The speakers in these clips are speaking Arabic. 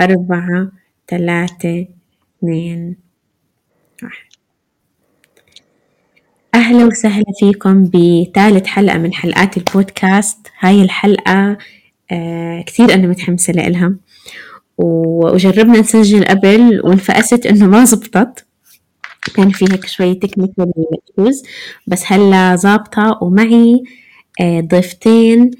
أربعة ثلاثة اثنين واحد. أهلا وسهلا فيكم بثالث حلقة من حلقات البودكاست. هاي الحلقة آه كثير أنا متحمسة لإلها وجربنا نسجل قبل وانفقست إنه ما زبطت. كان في هيك شوية تكنيكال بس هلا ظابطة ومعي آه ضيفتين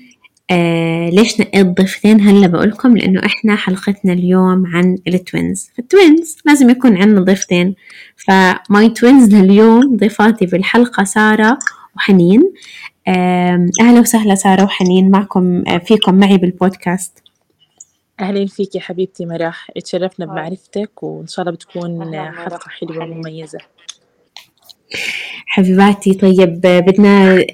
آه ليش نقيت ضيفتين هلا بقولكم؟ لأنه إحنا حلقتنا اليوم عن ال twins. فال twins لازم يكون عندنا ضيفتين. ف my twins لليوم ضيفاتي بالحلقة سارة وحنين. آه أهلا وسهلا سارة وحنين. معكم آه فيكم معي بالبودكاست. أهلين فيك يا حبيبتي مراح. اتشرفنا بمعرفتك وإن شاء الله بتكون حلقة حلوة ومميزة. حبيباتي. طيب بدنا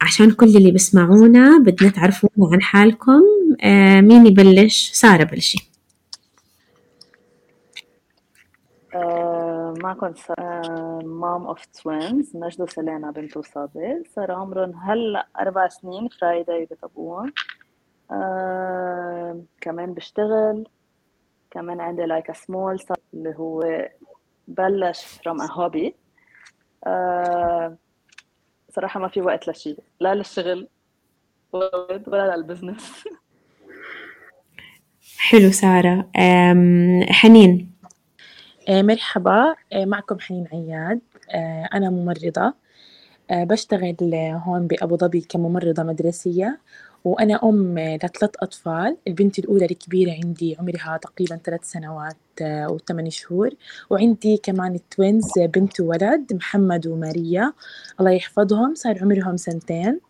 عشان كل اللي بسمعونا بدنا تعرفونا عن حالكم. مين يبلش؟ سارة بلشي. آه، معكم mom of twins نجد وسلينا بنت وصابر صار عمرهم هلا أربع سنين Friday آه، كمان بشتغل. كمان عندي like small اللي هو بلش from a hobby. آه صراحة ما في وقت لشيء لا للشغل ولا للبزنس. حلو سارة. حنين. آه، مرحبا. آه، معكم حنين عياد. أنا ممرضة. بشتغل هون بأبو ظبي كممرضة مدرسية. وأنا أم لثلاث أطفال البنت الأولى الكبيرة عندي عمرها تقريبا ثلاث سنوات آه، وثمان شهور وعندي كمان ال twins بنت وولد محمد وماريا. الله يحفظهم صار عمرهم سنتين.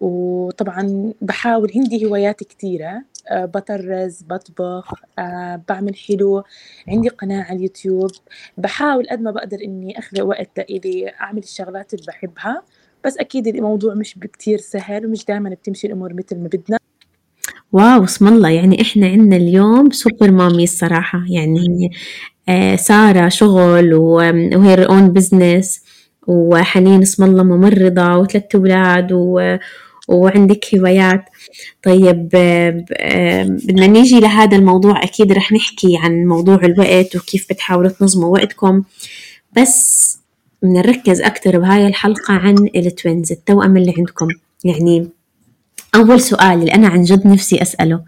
وطبعا بحاول عندي هوايات كثيرة آه، بطرز بطبخ آه، بعمل حلو عندي قناة على اليوتيوب. بحاول قد ما بقدر إني أخلق وقت لإلي أعمل الشغلات اللي بحبها. بس أكيد الموضوع مش بكتير سهل ومش دائما بتمشي الأمور مثل ما بدنا. wow اسم الله. يعني إحنا عندنا اليوم super mommy الصراحة. يعني آه سارة شغل وهي own business وحنين اسم الله ممرضة وثلاث أولاد و... وعندك هوايات. طيب آه بدنا نيجي لهذا الموضوع. أكيد رح نحكي عن موضوع الوقت وكيف بتحاولوا تنظموا وقتكم. بس بدنا نركز أكتر بهاي الحلقة عن ال twins التوأم اللي عندكم. يعني أول سؤال اللي أنا عن جد نفسي أسأله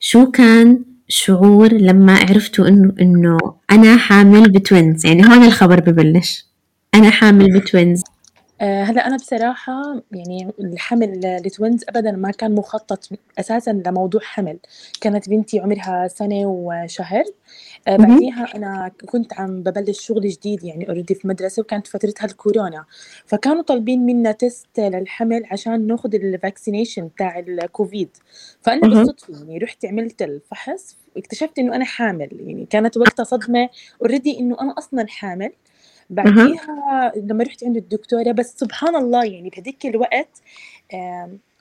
شو كان شعور لما عرفتوا إنه إنه أنا حامل ب twins؟ يعني هون الخبر ببلش. أنا حامل ب twins. آه، هلا أنا بصراحة يعني الحمل ل twins أبدا ما كان مخطط أساسا لموضوع حمل. كانت بنتي عمرها سنة وشهر. بعديها أنا كنت عم ببلش شغل جديد يعني already في مدرسة وكانت فترتها الكورونا. فكانوا طالبين منا test للحمل عشان ناخذ ال vaccination تاع الكوفيد فأنا بالصدفة يعني رحت عملت الفحص اكتشفت إنه أنا حامل. يعني كانت وقتها صدمة already إنه أنا أصلا حامل. بعديها لما رحت عند الدكتورة بس سبحان الله يعني بهذيك الوقت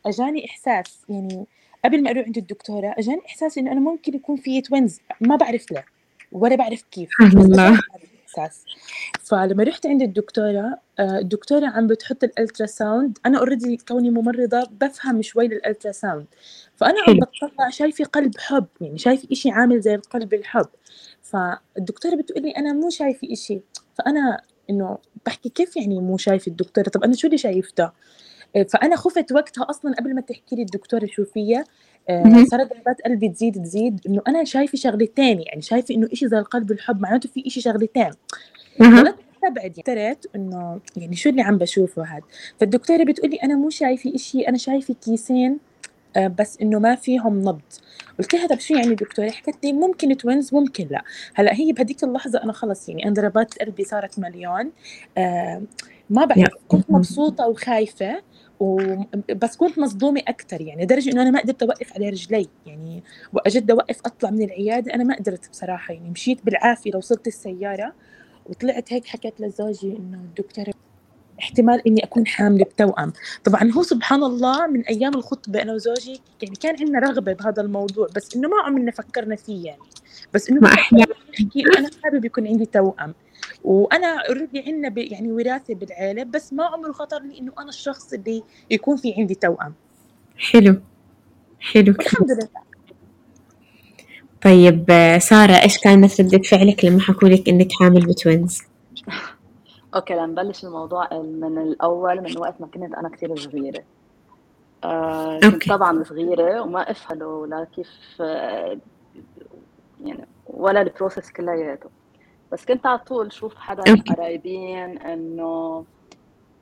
أجاني إحساس يعني قبل ما أروح عند الدكتورة أجاني إحساس إنه أنا ممكن يكون في twins ما بعرف ليه. ولا بعرف كيف. الله فلما رحت عند الدكتورة آه، الدكتورة عم بتحط ال ultrasound أنا already كوني ممرضة بفهم شوي لل ultrasound فأنا عم بطلع شايفة قلب حب يعني شايفة إشي عامل زي القلب الحب. فالدكتورة بتقول لي أنا مو شايفة إشي. فأنا إنه بحكي كيف يعني مو شايفة الدكتورة؟ طب أنا شو اللي شايفته؟ فأنا خفت وقتها أصلا قبل ما تحكي لي الدكتورة شو آه، صارت ضربات قلبي تزيد تزيد إنه أنا شايفة شغلتين يعني شايفة إنه إشي زي القلب الحب معناته في إشي شغلتين أستبعد يعني إنه يعني شو اللي عم بشوفه هذا فالدكتورة بتقول لي أنا مو شايفة إشي أنا شايفة كيسين آه، بس إنه ما فيهم نبض. قلت لها طب شو يعني دكتورة؟ حكت لي ممكن twins ممكن لا. هلأ هي بهذيك اللحظة أنا خلص يعني أنا ضربات قلبي صارت مليون آه ما بعرف كنت مبسوطة وخايفة بس كنت مصدومة أكثر يعني لدرجه إنه أنا ما قدرت أوقف على رجلي يعني وأجي أوقف أطلع من العيادة أنا ما قدرت بصراحة يعني مشيت بالعافية لوصلت السيارة وطلعت هيك حكيت لزوجي إنه الدكتورة احتمال إني أكون حاملة بتوأم. طبعا هو سبحان الله من أيام الخطبة أنا وزوجي يعني كان عندنا رغبة بهذا الموضوع بس إنه ما عمرنا فكرنا فيه يعني بس إنه ما نحكي أنا حابب يكون عندي توأم. وأنا اوريدي عندنا يعني وراثة بالعيلة بس ما عمره خطر لي إنه أنا الشخص اللي يكون في عندي توأم. حلو. حلو الحمد لله. طيب سارة إيش كانت ردة فعلك لما حكوا لك إنك حامل ب twins؟ okay لنبلش الموضوع من الأول من وقت ما كنت أنا كثير صغيرة. آه كنت okay. طبعا صغيرة وما افهم ولا كيف آه يعني ولا البروسيس كلياته بس كنت على طول شوف حدا من قرايبين إنه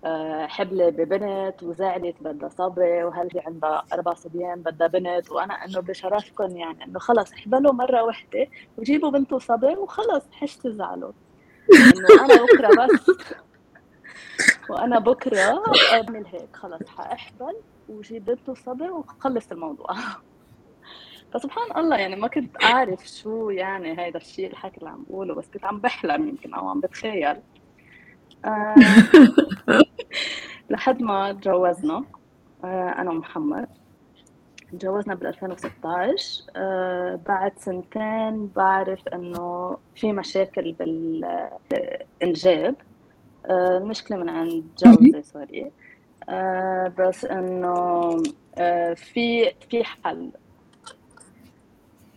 آه، حبلة ببنت وزعلت بدها صبي وهل في عندها أربع صبيان بدها بنت وأنا إنه بشرفكم يعني إنه خلص احبلوا مرة واحدة وجيبوا بنت وصبي وخلص حش تزعلوا. إنه أنا بكرة بس. وأنا بكرة أعمل هيك خلص حأحبل وجيب بنت وصبي وخلص الموضوع. فسبحان الله يعني ما كنت أعرف شو يعني هيدا الشيء الحكي اللي عم بقوله بس كنت عم بحلم يمكن أو عم بتخيل. آه لحد ما تجوزنا آه أنا ومحمد. تجوزنا بال 2016 آه بعد سنتين بعرف إنه في مشاكل بالإنجاب آه مشكلة من عند جوزي سوري. آه بس آه في في حل.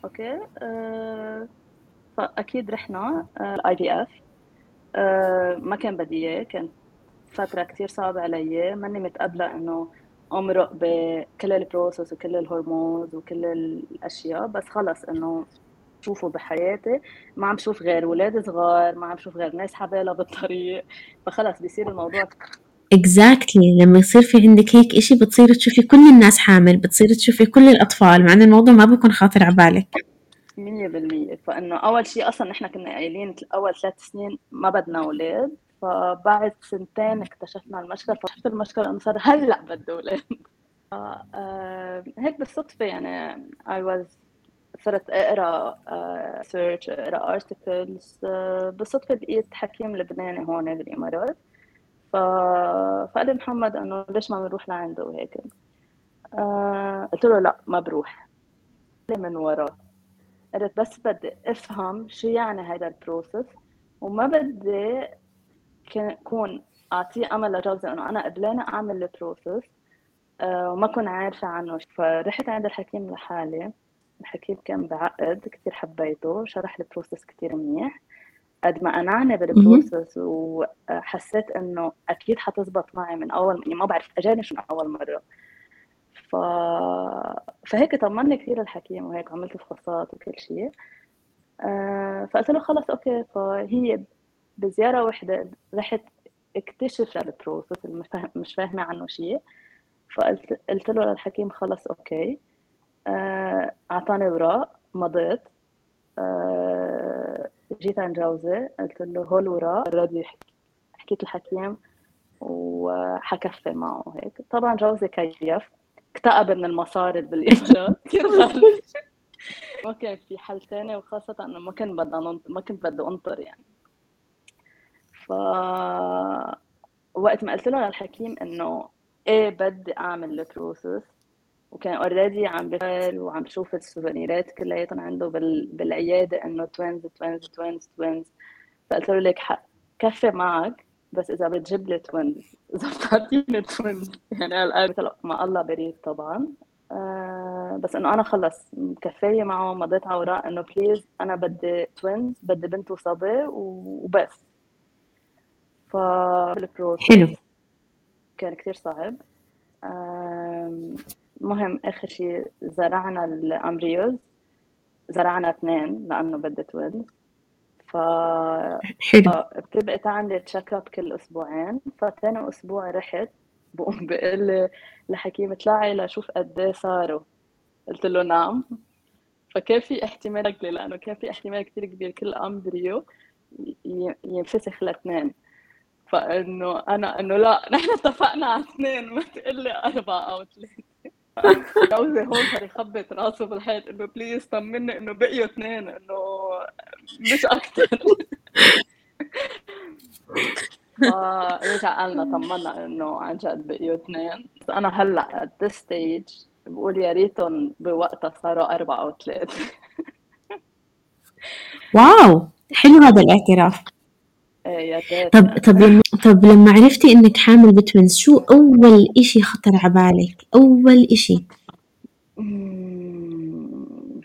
okay. آه فأكيد رحنا ال IVF ما كان بدي اياه كانت فترة كتير صعبة علي. ماني متقبلة إنه أمرق بكل ال process وكل ال hormones وكل الأشياء. بس خلص إنه شوفه بحياتي. ما عم شوف غير ولاد صغار ما عم شوف غير ناس حبالة بالطريق. فخلص بيصير الموضوع exactly لما يصير في عندك هيك إشي بتصير تشوفي كل الناس حامل بتصير تشوفي كل الأطفال مع إن الموضوع ما بيكون خاطر على بالك. مية بالمية. فإنه أول شيء أصلا نحن كنا قايلين أول ثلاث سنين ما بدنا أولاد فبعد سنتين اكتشفنا المشكلة فشفت المشكلة إنه صار هلأ بدي أولاد. آه هيك بالصدفة يعني I was صرت أقرأ search أقرأ articles بالصدفة لقيت حكيم لبناني هون بالامارات فقال محمد إنه ليش ما بنروح لعنده وهيك. آه قلت له لا ما بروح. من وراه قلت بس بدي أفهم شو يعني هذا ال process وما بدي كون أعطيه أمل لجوزي إنه أنا قبلانة أعمل ال process أه وما كنت عارفة عنه. فرحت عند الحكيم لحالي. الحكيم كان بعقّد كثير حبيته شرح ال process كثير منيح. قد ما قنعني بال process وحسيت إنه أكيد حتزبط معي من أول يعني ما بعرف أجاني شو من أول مرة. ف... فهيك طمني كثير الحكيم وهيك عملت فحوصات وكل شيء آه فقلت له خلص okay. فهي بزيارة واحدة رحت اكتشف ال process اللي مش فاهمة عنه شيء فقلت قلت له للحكيم خلص okay. آه، أعطاني اوراق مضيت. آه جيت عند جوزي قلت له هول الوراق already حكيت الحكيم وحكفي معه هيك. طبعا جوزي كيف اكتئب من المصاري غالي ما كان في حل ثاني وخاصة إنه ما كنت بدي ما كنت بدي أنطر يعني. ف وقت ما قلت له للحكيم إنه إيه بدي أعمل ال process وكان already عم بشتغل وعم بشوف ال souvenirات كلياتهم عنده بال... بالعيادة إنه twins twins twins twins فقلت له لك حق كفي معك بس إذا بتجيب لي twins إذا بتعطيني twins يعني الان ما الله بريد طبعا. آه بس إنه أنا خلص مكفاية معه مضيت على اوراق إنه please أنا بدي twins بدي بنت وصبي وبس. ف حلو. كان كثير صعب. المهم آخر شيء زرعنا ال embryos. زرعنا اثنين لأنه بدي twins ف حلو. بتبقى تعملي check up كل أسبوعين. فتاني أسبوع رحت بقوم بقول لي لحكيم اطلعي لشوف قد إيه صاروا. قلت له نعم. فكان في احتمال لأنه كان في احتمال كثير كبير كل embryo ينفسخ لاثنين. فإنه أنا إنه لا نحن اتفقنا على اثنين. ما تقول لي أربعة أو ثلاثة. جوزي هون صار يخبط راسه بالحيط إنه please طمني إنه بقيوا اثنين إنه مش أكثر رجع قالنا طمنا إنه عن جد بقيوا اثنين. أنا هلأ at this stage بقول يا ريتهم بوقتها صاروا أربعة أو ثلاثة. wow حلو هذا الاعتراف. إيه يا ريت طب طب طب لما عرفتي إنك حامل ب twins شو أول إشي خطر على بالك أول إشي.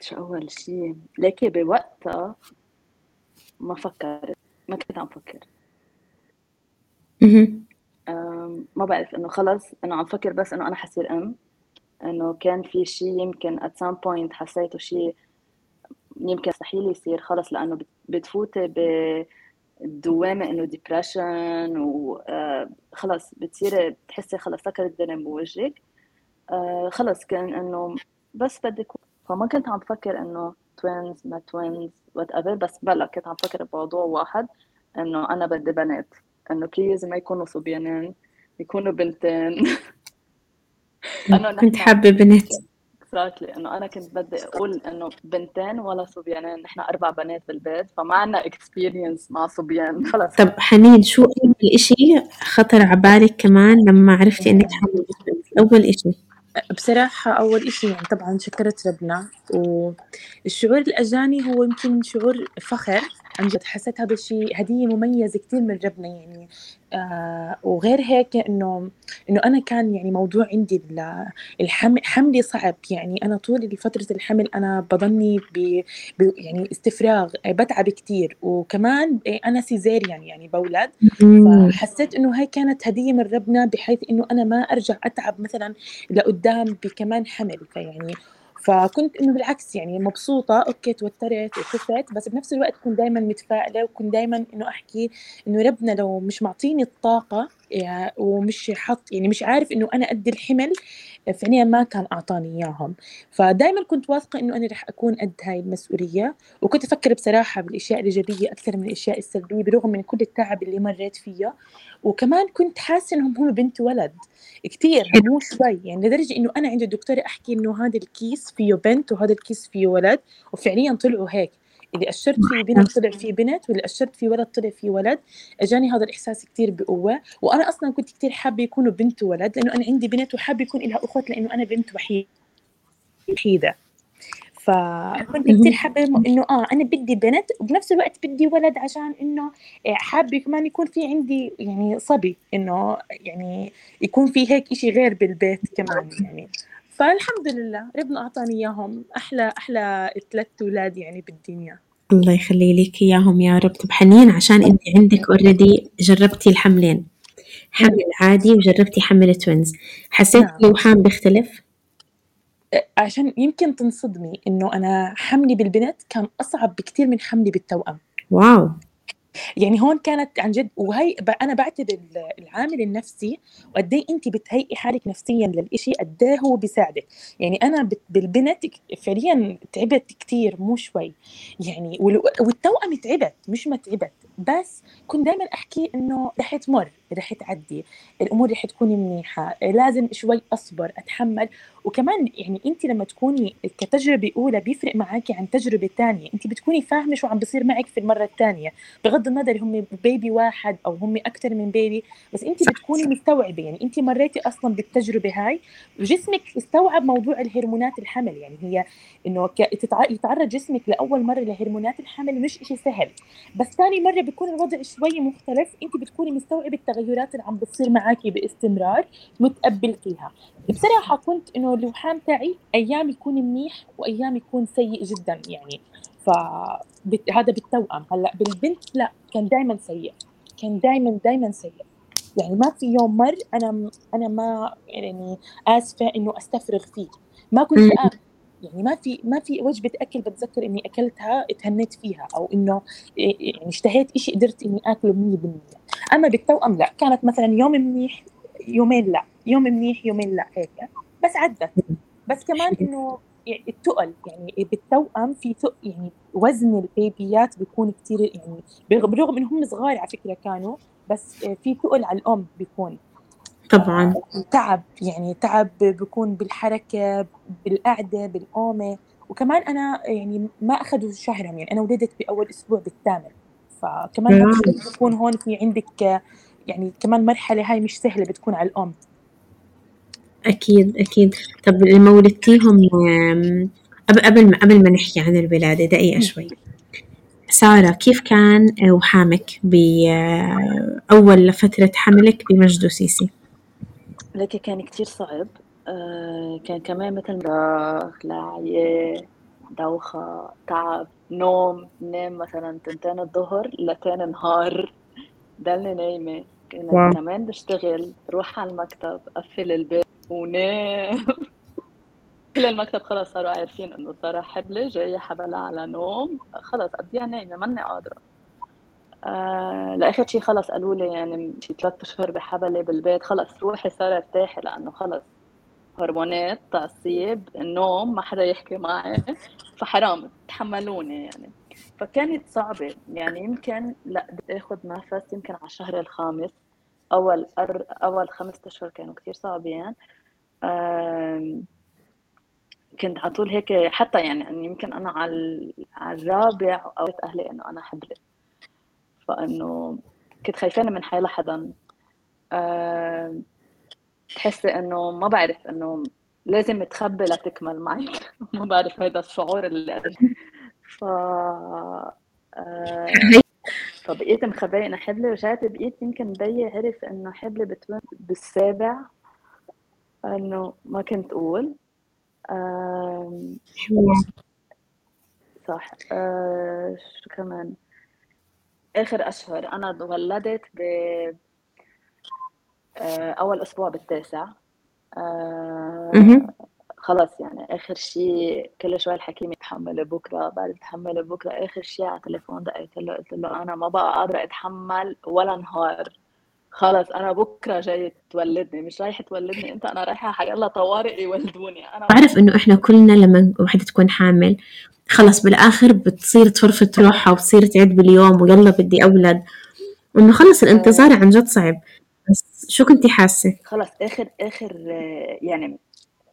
شو أول شيء لكن بوقتها ما فكرت ما كنت عم فكر. ما بعرف إنه خلص إنه عم فكر بس إنه أنا حصير أم. إنه كان في شيء يمكن at some point حسيته شيء يمكن مستحيل يصير خلص لأنه بتفوتي بالدوامة إنه ديبرشن وخلص آه، بتصيري بتحسي خلص سكر الدنيا بوجهك. آه، خلص كان إنه بس بدك فما كنت عم بفكر إنه twins ما twins whatever بس بلا كنت عم بفكر بموضوع واحد إنه أنا بدي بنات. إنه please ما يكونوا صبيانين يكونوا بنتين. كنت حابة بنات. exactly إنه أنا كنت بدي أقول إنه بنتين ولا صبيانين نحن أربع بنات بالبيت فما عندنا experience مع صبيان. خلص. طب حنين شو أول إشي خطر على بالك كمان لما عرفتي إنك حامل أول إشي. بصراحة أول إشي يعني طبعا شكرت ربنا والشعور الأجاني هو يمكن شعور فخر. عن جد حسيت هذا الشيء هدية مميزة كثير من ربنا يعني. آه وغير هيك إنه إنه أنا كان يعني موضوع عندي الحمل حملي صعب يعني. أنا طول فتره الحمل أنا بضلني ب يعني استفراغ بتعب كثير وكمان أنا سيزيريان يعني بولد. فحسيت إنه هاي كانت هدية من ربنا بحيث إنه أنا ما أرجع أتعب مثلا لقدام بكمان حمل. فيعني فكنت إنه بالعكس يعني مبسوطة أوكي توترت وخفت بس بنفس الوقت كنت دائما متفائلة وكنت دائما إنه أحكي إنه ربنا لو مش معطيني الطاقة ومش حط يعني مش عارف إنه أنا قد الحمل فعليا ما كان أعطاني إياهم. فدائما كنت واثقة إنه أنا رح أكون قد هاي المسؤولية وكنت أفكر بصراحة بالأشياء الإيجابية أكثر من الأشياء السلبية برغم من كل التعب اللي مريت فيه وكمان كنت حاسة إنهم هم بنت ولد. كثير مو شوي. يعني لدرجة إنه أنا عند الدكتوره أحكي إنه هذا الكيس فيه بنت وهذا الكيس فيه ولد وفعليا طلعوا هيك. اللي أشرت فيه بنت طلع فيه بنت واللي أشرت فيه ولد طلع فيه ولد. أجاني هذا الإحساس كثير بقوة. وأنا أصلا كنت كثير حابة يكونوا بنت وولد لأنه أنا عندي بنت وحابة يكون لها اخوات لأنه أنا بنت وحيدة. فكنت كثير حابة إنه آه أنا بدي بنت وبنفس الوقت بدي ولد عشان إنه آه، حابة كمان يكون في عندي يعني صبي إنه يعني يكون في هيك إشي غير بالبيت كمان يعني. فالحمد لله ربنا أعطاني إياهم. أحلى أحلى ثلاث أولاد يعني بالدنيا. الله يخلي لك إياهم يا رب. طب حنين عشان انت عندك already جربتي الحملين. حمل عادي وجربتي حمل twins حسيت نعم. الوحام بيختلف؟ عشان يمكن تنصدمي إنه أنا حملي بالبنت كان أصعب بكتير من حملي بالتوأم. واو. يعني هون كانت عن جد وهي أنا بعتبر العامل النفسي وقد إيه انت بتهيئي حالك نفسيا للإشي قد إيه هو بيساعدك يعني أنا بالبنت فعليا تعبت كثير مو شوي. يعني والتوأم تعبت مش ما تعبت. بس كنت دائما أحكي إنه رح تمر رح تعدي. الأمور رح تكون منيحة. لازم شوي أصبر أتحمل. وكمان يعني انت لما تكوني كتجربة أولى بيفرق معك عن تجربة ثانية انت بتكوني فاهمة شو عم بصير معك في المرة الثانية بغض النظر هم بيبي واحد أو هم أكثر من بيبي بس انت بتكوني مستوعبة. يعني انت مريتي أصلا بالتجربة هاي. وجسمك استوعب موضوع الهرمونات الحمل. يعني هي إنه يتعرض جسمك لأول مرة لهرمونات الحمل مش شيء سهل. بس ثاني مرة بيكون الوضع شوي مختلف. انت بتكوني مستوعبة التغيرات اللي عم بتصير معك باستمرار متقبلتيها بصراحة كنت إنه الوحام تاعي أيام يكون منيح وأيام يكون سيء جدا. يعني فهذا بالتوأم. هلأ بالبنت لا كان دائما سيء. كان دائما دائما سيء. يعني ما في يوم مر أنا أنا ما يعني آسفة إنه أستفرغ فيه. ما كنت آكل يعني ما في ما في وجبة أكل بتذكر إني أكلتها اتهنيت فيها أو إنه يعني اشتهيت شيء قدرت إني آكله 100% أما بالتوأم لا. كانت مثلا يوم منيح يومين لا. يوم منيح يومين لا هيك. بس عدت. بس كمان إنه التقل يعني بالتوأم في تق يعني وزن البيبيات بيكون كثير يعني بالرغم انهم صغار على فكرة كانوا بس في تقل على الأم بيكون. طبعا. تعب يعني تعب بيكون بالحركة بالقعدة بالقومة. وكمان أنا يعني ما أخذوا شهرهم يعني أنا ولدت بأول أسبوع بالثامن. فكمان بيكون هون في عندك يعني كمان مرحلة هاي مش سهلة بتكون على الأم. أكيد أكيد. طب لما ولدتيهم قبل ما قبل ما نحكي عن الولادة دقيقة شوي. سارة كيف كان وحامك بأول فترة حملك بمجد وسيسي؟ لك كان كتير صعب. آه، كان كمان مثل لا لاعية دوخة تعب نوم نام مثلا تنتين الظهر لتاني نهار. ضلني نايمة. كمان بشتغل روح على المكتب قفل الباب ونام كل المكتب خلص صاروا عارفين إنه ترى حبلة جاية حبلة على نوم. خلص قضيها نايمة ماني قادرة. آه لآخر شيء خلص قالوا لي يعني شي ثلاث أشهر بحبلة بالبيت. خلص روحي صار ارتاحي لأنه خلص هرمونات تعصيب النوم ما حدا يحكي معي. فحرام تحملوني يعني. فكانت صعبة. يعني يمكن لا آخذ نفس يمكن على الشهر الخامس. أول أر... أول خمسة أشهر كانوا كثير صعبين. يعني. كنت على طول هيك حتى يعني يمكن أنا على على الرابع أو أهلي إنه أنا حبلة فإنه كنت خايفانة من حي لحدا. أه تحسي إنه ما بعرف إنه لازم تخبي لتكمل معك ما بعرف هذا الشعور اللي ف. فبقيت مخبية إنه حبلة رجعت بقيت يمكن بيي عرف إنه حبلة بالسابع. إنه ما كنت أقول. آه... صح. آه... شو كمان؟ آخر أشهر أنا ولدت ب آه، أول أسبوع بالتاسع. آه، خلص يعني آخر شيء كل شوي الحكيم يتحمل بكرة بعد يتحمل بكرة آخر شيء على التليفون دقيت له قلت له أنا ما بقى قادرة أتحمل ولا نهار. خلص أنا بكرة جاي تولدني مش رايحة تولدني أنت أنا رايحة الله طوارئ يولدوني أنا بعرف إنه إحنا كلنا لما وحده تكون حامل خلص بالآخر بتصير تفرفت روحها وبتصير تعد باليوم ويلا بدي أولد وإنه خلص الانتظار عن جد صعب. بس شو كنتي حاسة؟ خلص آخر آخر يعني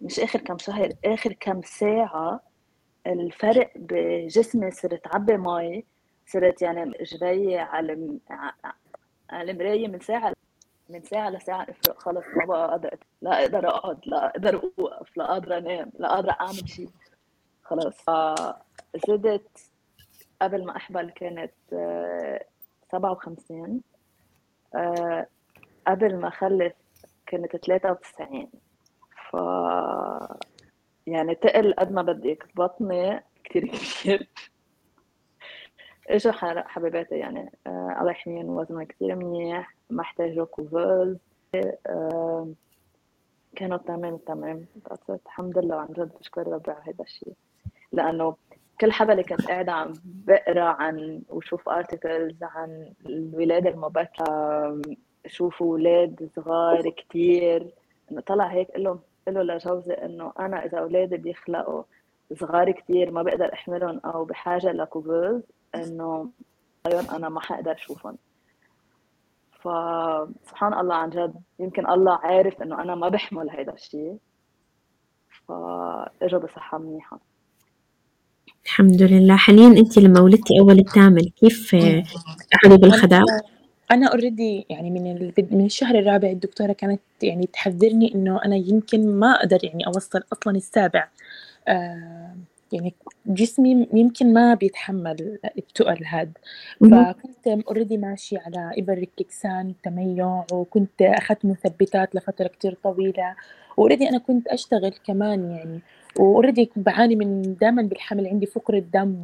مش آخر كم شهر آخر كم ساعة الفرق بجسمي صرت عبي مي صرت يعني إجري على على المرايه من ساعة من ساعة لساعة افرق خلص ما بقى قادر لا أقدر أقعد لا أقدر أوقف لا قادره أنام لا قادره أعمل شيء. خلاص. زدت قبل ما أحبل كانت سبعة وخمسين. قبل ما أخلف كانت 93 ف يعني تقل قد ما بدك بطني كثير كثير اجوا حبيباتي يعني آه الله يحميهم وزنها كثير منيح محتاجة كوفوز آه كانوا تمام تمام. الحمد لله وعن جد بشكر ربي على هذا الشيء. لأنه كل حبلة كنت قاعدة عم بقرأ عن وشوف ارتكلز عن الولادة المبكرة شوفوا أولاد صغار كتير إنه طلع هيك قال له لجوزي إنه أنا إذا أولادي بيخلقوا صغار كتير ما بقدر أحملهم أو بحاجة لكوفوز إنه أنا ما حقدر أشوفهم. فسبحان الله عن جد يمكن الله عارف إنه أنا ما بحمل هيدا الشيء. فاجوا بصحة منيحة. الحمد لله. حنين أنت لما ولدتي أول الثامن كيف اخذوا بالخدج أنا already يعني من من الشهر الرابع الدكتورة كانت يعني تحذّرني إنه أنا يمكن ما أقدر يعني أوصّل أصلًا السابع، آه يعني جسمي يمكن ما بيتحمّل التُّقل هاد، فكنت already ماشية على إبر الكليكسان تميُّع وكنت أخدت مثبّتات لفترة كتير طويلة، وأوريدي أنا كنت أشتغل كمان يعني. وأوريدي بعاني من دائما بالحمل عندي فقر الدم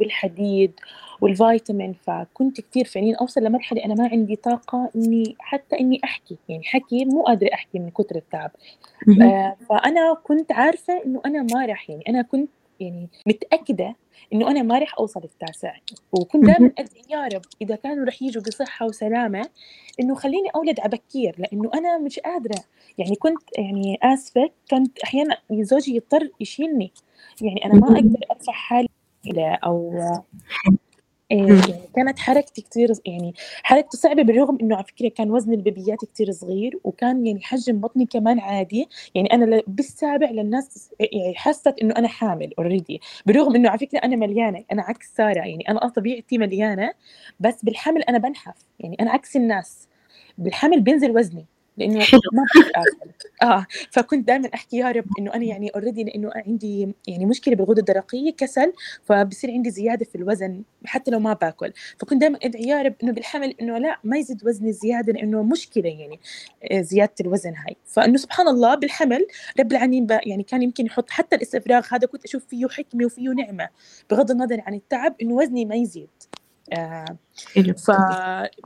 والحديد والفيتامين. فكنت كثير فعليا أوصل لمرحلة أنا ما عندي طاقة إني حتى إني أحكي يعني حكي مو قادرة أحكي من كثر التعب. آه فأنا كنت عارفة إنه أنا ما راح يعني أنا كنت يعني متأكدة إنه أنا ما راح أوصل التاسع. وكنت دائما ادعي يا رب إذا كانوا راح يجوا بصحة وسلامة إنه خليني أولد عبكير لأنه أنا مش قادرة. يعني كنت يعني آسفة كنت أحيانا زوجي يضطر يشيلني. يعني أنا ما أقدر ارفع حالي أو يعني كانت حركتي كتير يعني حركته صعبة بالرغم إنه على فكرة كان وزن البيبيات كتير صغير وكان يعني حجم بطني كمان عادي يعني أنا بالسابع للناس يعني حست إنه أنا حامل اوريدي بالرغم إنه على فكرة أنا مليانة أنا عكس سارة يعني أنا طبيعتي مليانة بس بالحمل أنا بنحف يعني أنا عكس الناس بالحمل بينزل وزني. لأنه ما بعرف آكل. آه فكنت دائما أحكي يا رب إنه أنا يعني اوريدي لأنه عندي يعني مشكلة بالغده الدرقية كسل فبصير عندي زيادة في الوزن حتى لو ما باكل. فكنت دائما أدعي يا رب إنه بالحمل إنه لا ما يزيد وزني زيادة لأنه مشكلة يعني آه، زيادة الوزن هاي. فإنه سبحان الله بالحمل رب العالمين يعني كان يمكن يحط حتى الاستفراغ هذا كنت أشوف فيه حكمة وفيه نعمة بغض النظر عن التعب إنه وزني ما يزيد. آه ف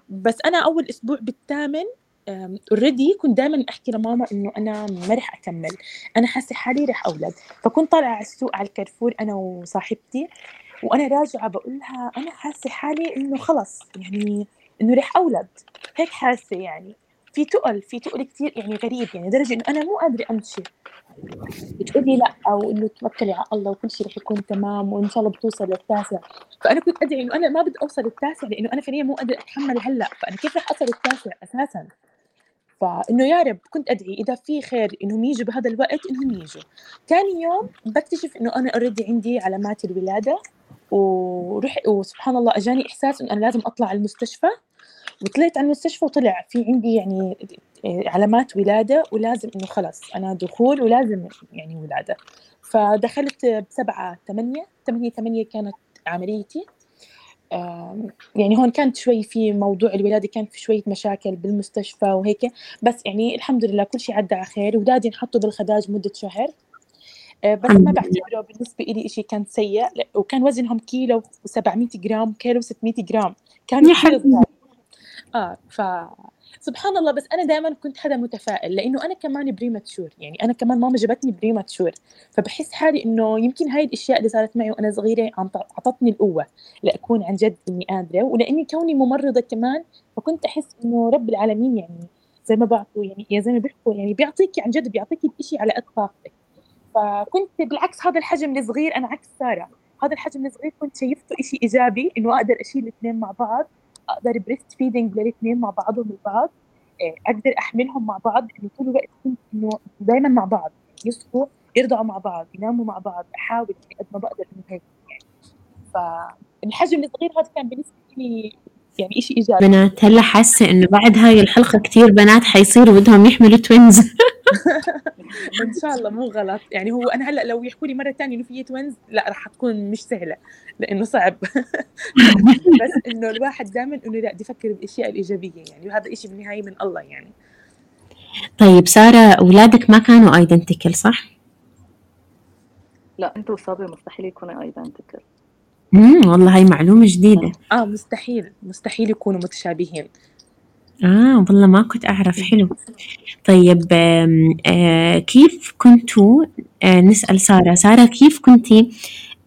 بس أنا أول أسبوع بالثامن اوريدي كنت دائما أحكي لماما إنه أنا ما رح أكمل. أنا حاسة حالي رح أولد. فكنت طالعة على السوق على الكارفور أنا وصاحبتي وأنا راجعة بقول لها أنا حاسة حالي إنه خلص يعني إنه رح أولد. هيك حاسة يعني. في تقل في تقل كثير يعني غريب يعني لدرجة إنه أنا مو قادرة أمشي. بتقولي لأ أو إنه توكلي على الله وكل شيء رح يكون تمام وإن شاء الله بتوصل للتاسع. فأنا كنت ادعي إنه أنا ما بدي أوصل للتاسع لأنه أنا فعليا مو قادرة أتحمل هلأ. فأنا كيف رح أوصل للتاسع أساسا؟ فإنه يا رب كنت أدعي إذا في خير إنهم يجوا بهذا الوقت إنهم يجوا ثاني يوم بكتشف إنه أنا اوريدي عندي علامات الولادة ورح وسبحان الله أجاني إحساس إنه أنا لازم أطلع على المستشفى. وطلعت على المستشفى وطلع في عندي يعني علامات ولادة ولازم إنه خلص أنا دخول ولازم يعني ولادة. فدخلت بسبعة ثمانية ثمانية ثمانية كانت عمليتي. يعني هون كانت شوي في موضوع الولادة كان في شوية مشاكل بالمستشفى وهيك. بس يعني الحمد لله كل شيء عدى على خير. ودادي انحطوا بالخداج مدة شهر. آه، بس ما بعتبره بالنسبة إلي إشي كان سيء. وكان وزنهم كيلو و700 جرام كيلو 600 جرام. كانوا كثير آه ف سبحان الله بس أنا دائما كنت حدا متفائل لأنه أنا كمان premature يعني أنا كمان ماما جابتني premature فبحس حالي إنه يمكن هاي الأشياء اللي صارت معي وأنا صغيرة أعطتني القوة لأكون عن جد إني قادرة ولأني كوني ممرضة كمان فكنت أحس إنه رب العالمين يعني زي ما بعطوا يعني يا زي ما بيحكوا يعني بيعطيكي عن جد بيعطيكي الشيء على قد طاقتك. فكنت بالعكس هذا الحجم الصغير أنا عكس سارة هذا الحجم الصغير كنت شايفته شيء إيجابي إنه أقدر أشيل الاثنين مع بعض. أقدر breast feeding للاثنين مع بعضهم البعض آه، أقدر أحملهم مع بعض إنه طول الوقت إنه دائما مع بعض يصحوا يرضعوا مع بعض يناموا مع بعض أحاول قد ما بقدر إنه هيك يعني. فالحجم الصغير هذا كان بالنسبة لي يعني شيء إيجابي. بنات هلأ حاسة إنه بعد هاي الحلقة كثير بنات حيصيروا بدهم يحملوا twins ان شاء الله مو غلط. يعني هو أنا هلأ لو يحكوا لي مرة ثانية إنه في twins لأ راح تكون مش سهلة لأنه صعب. بس إنه الواحد دائما إنه لا بدي يفكر بالأشياء الإيجابية يعني وهذا الشيء بالنهاية من الله يعني. طيب سارة أولادك ما كانوا identical صح؟ لا بنت وصبي مستحيل يكونوا identical امم والله هاي معلومة جديدة. آه مستحيل. مستحيل يكونوا متشابهين. آه والله ما كنت أعرف. حلو. طيب آه كيف كنتوا آه نسأل سارة. سارة كيف كنتي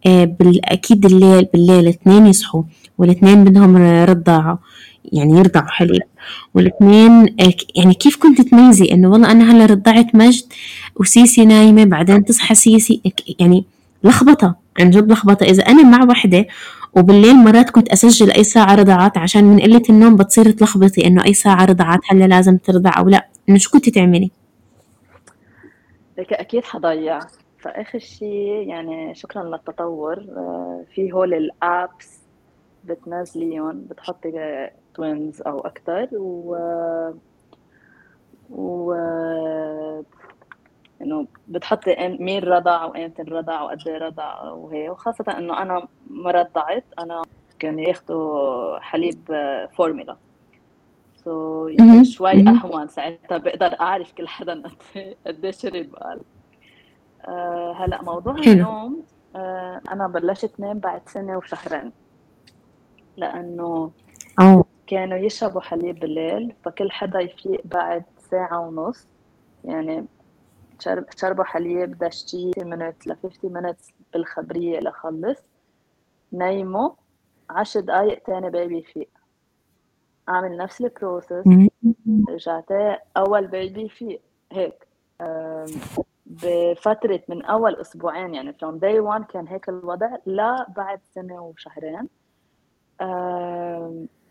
آه أكيد الليل بالليل اثنين يصحوا والاثنين بدهم رضاعة يعني يرضعوا حليب والاثنين يعني كيف كنت تميزي؟ إنه والله أنا هلا رضعت مجد وسيسي نايمة بعدين تصحى سيسي يعني لخبطة عن جد لخبطة. إذا أنا مع وحدة وبالليل مرات كنت أسجل أي ساعة رضعات عشان من قلة النوم بتصير تلخبطي إنه أي ساعة رضعات هلا لازم ترضع أو لا. إنه شو كنتي تعملي؟ لك أكيد حضيع. فآخر شيء يعني شكرا للتطور. آه، في هول ال apps بتنزليهم بتحطي twins أو أكثر و و إنه بتحطي مين رضع وامتى رضع وقد إيه رضع وهي وخاصة إنه أنا ما رضعت أنا كانوا ياخذوا حليب formula so so شوي أهون ساعتها بقدر أعرف كل حدا قد إيه شرب قال. أه هلأ موضوع النوم أه أنا بلشت نام بعد سنة وشهرين. لأنه أوه. كانوا يشربوا حليب بالليل فكل حدا يفيق بعد ساعة ونص. يعني شربوا حليب دشتي 30 minutes ل 50 minutes بالخبرية لخلص نيموا. عشر دقايق تاني بيبي يفيق أعمل نفس البروسس رجعت. أول بيبي يفيق هيك. بفترة من أول أسبوعين يعني from day one كان هيك الوضع لا بعد سنة وشهرين.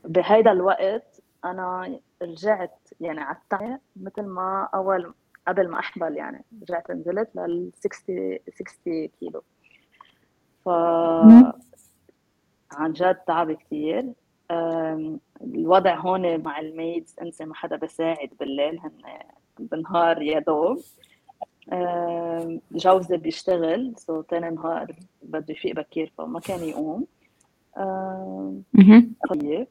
بهيدا الوقت أنا رجعت يعني على مثل ما أول قبل ما احبل يعني رجعت نزلت لل 60 60 كيلو. ف عن جد تعب كثير الوضع هون مع ال maids أنسى ما حدا بساعد بالليل هن بالنهار يا دوب. جوزي بيشتغل so تاني نهار بده يفيق بكير فما كان يقوم. طيب.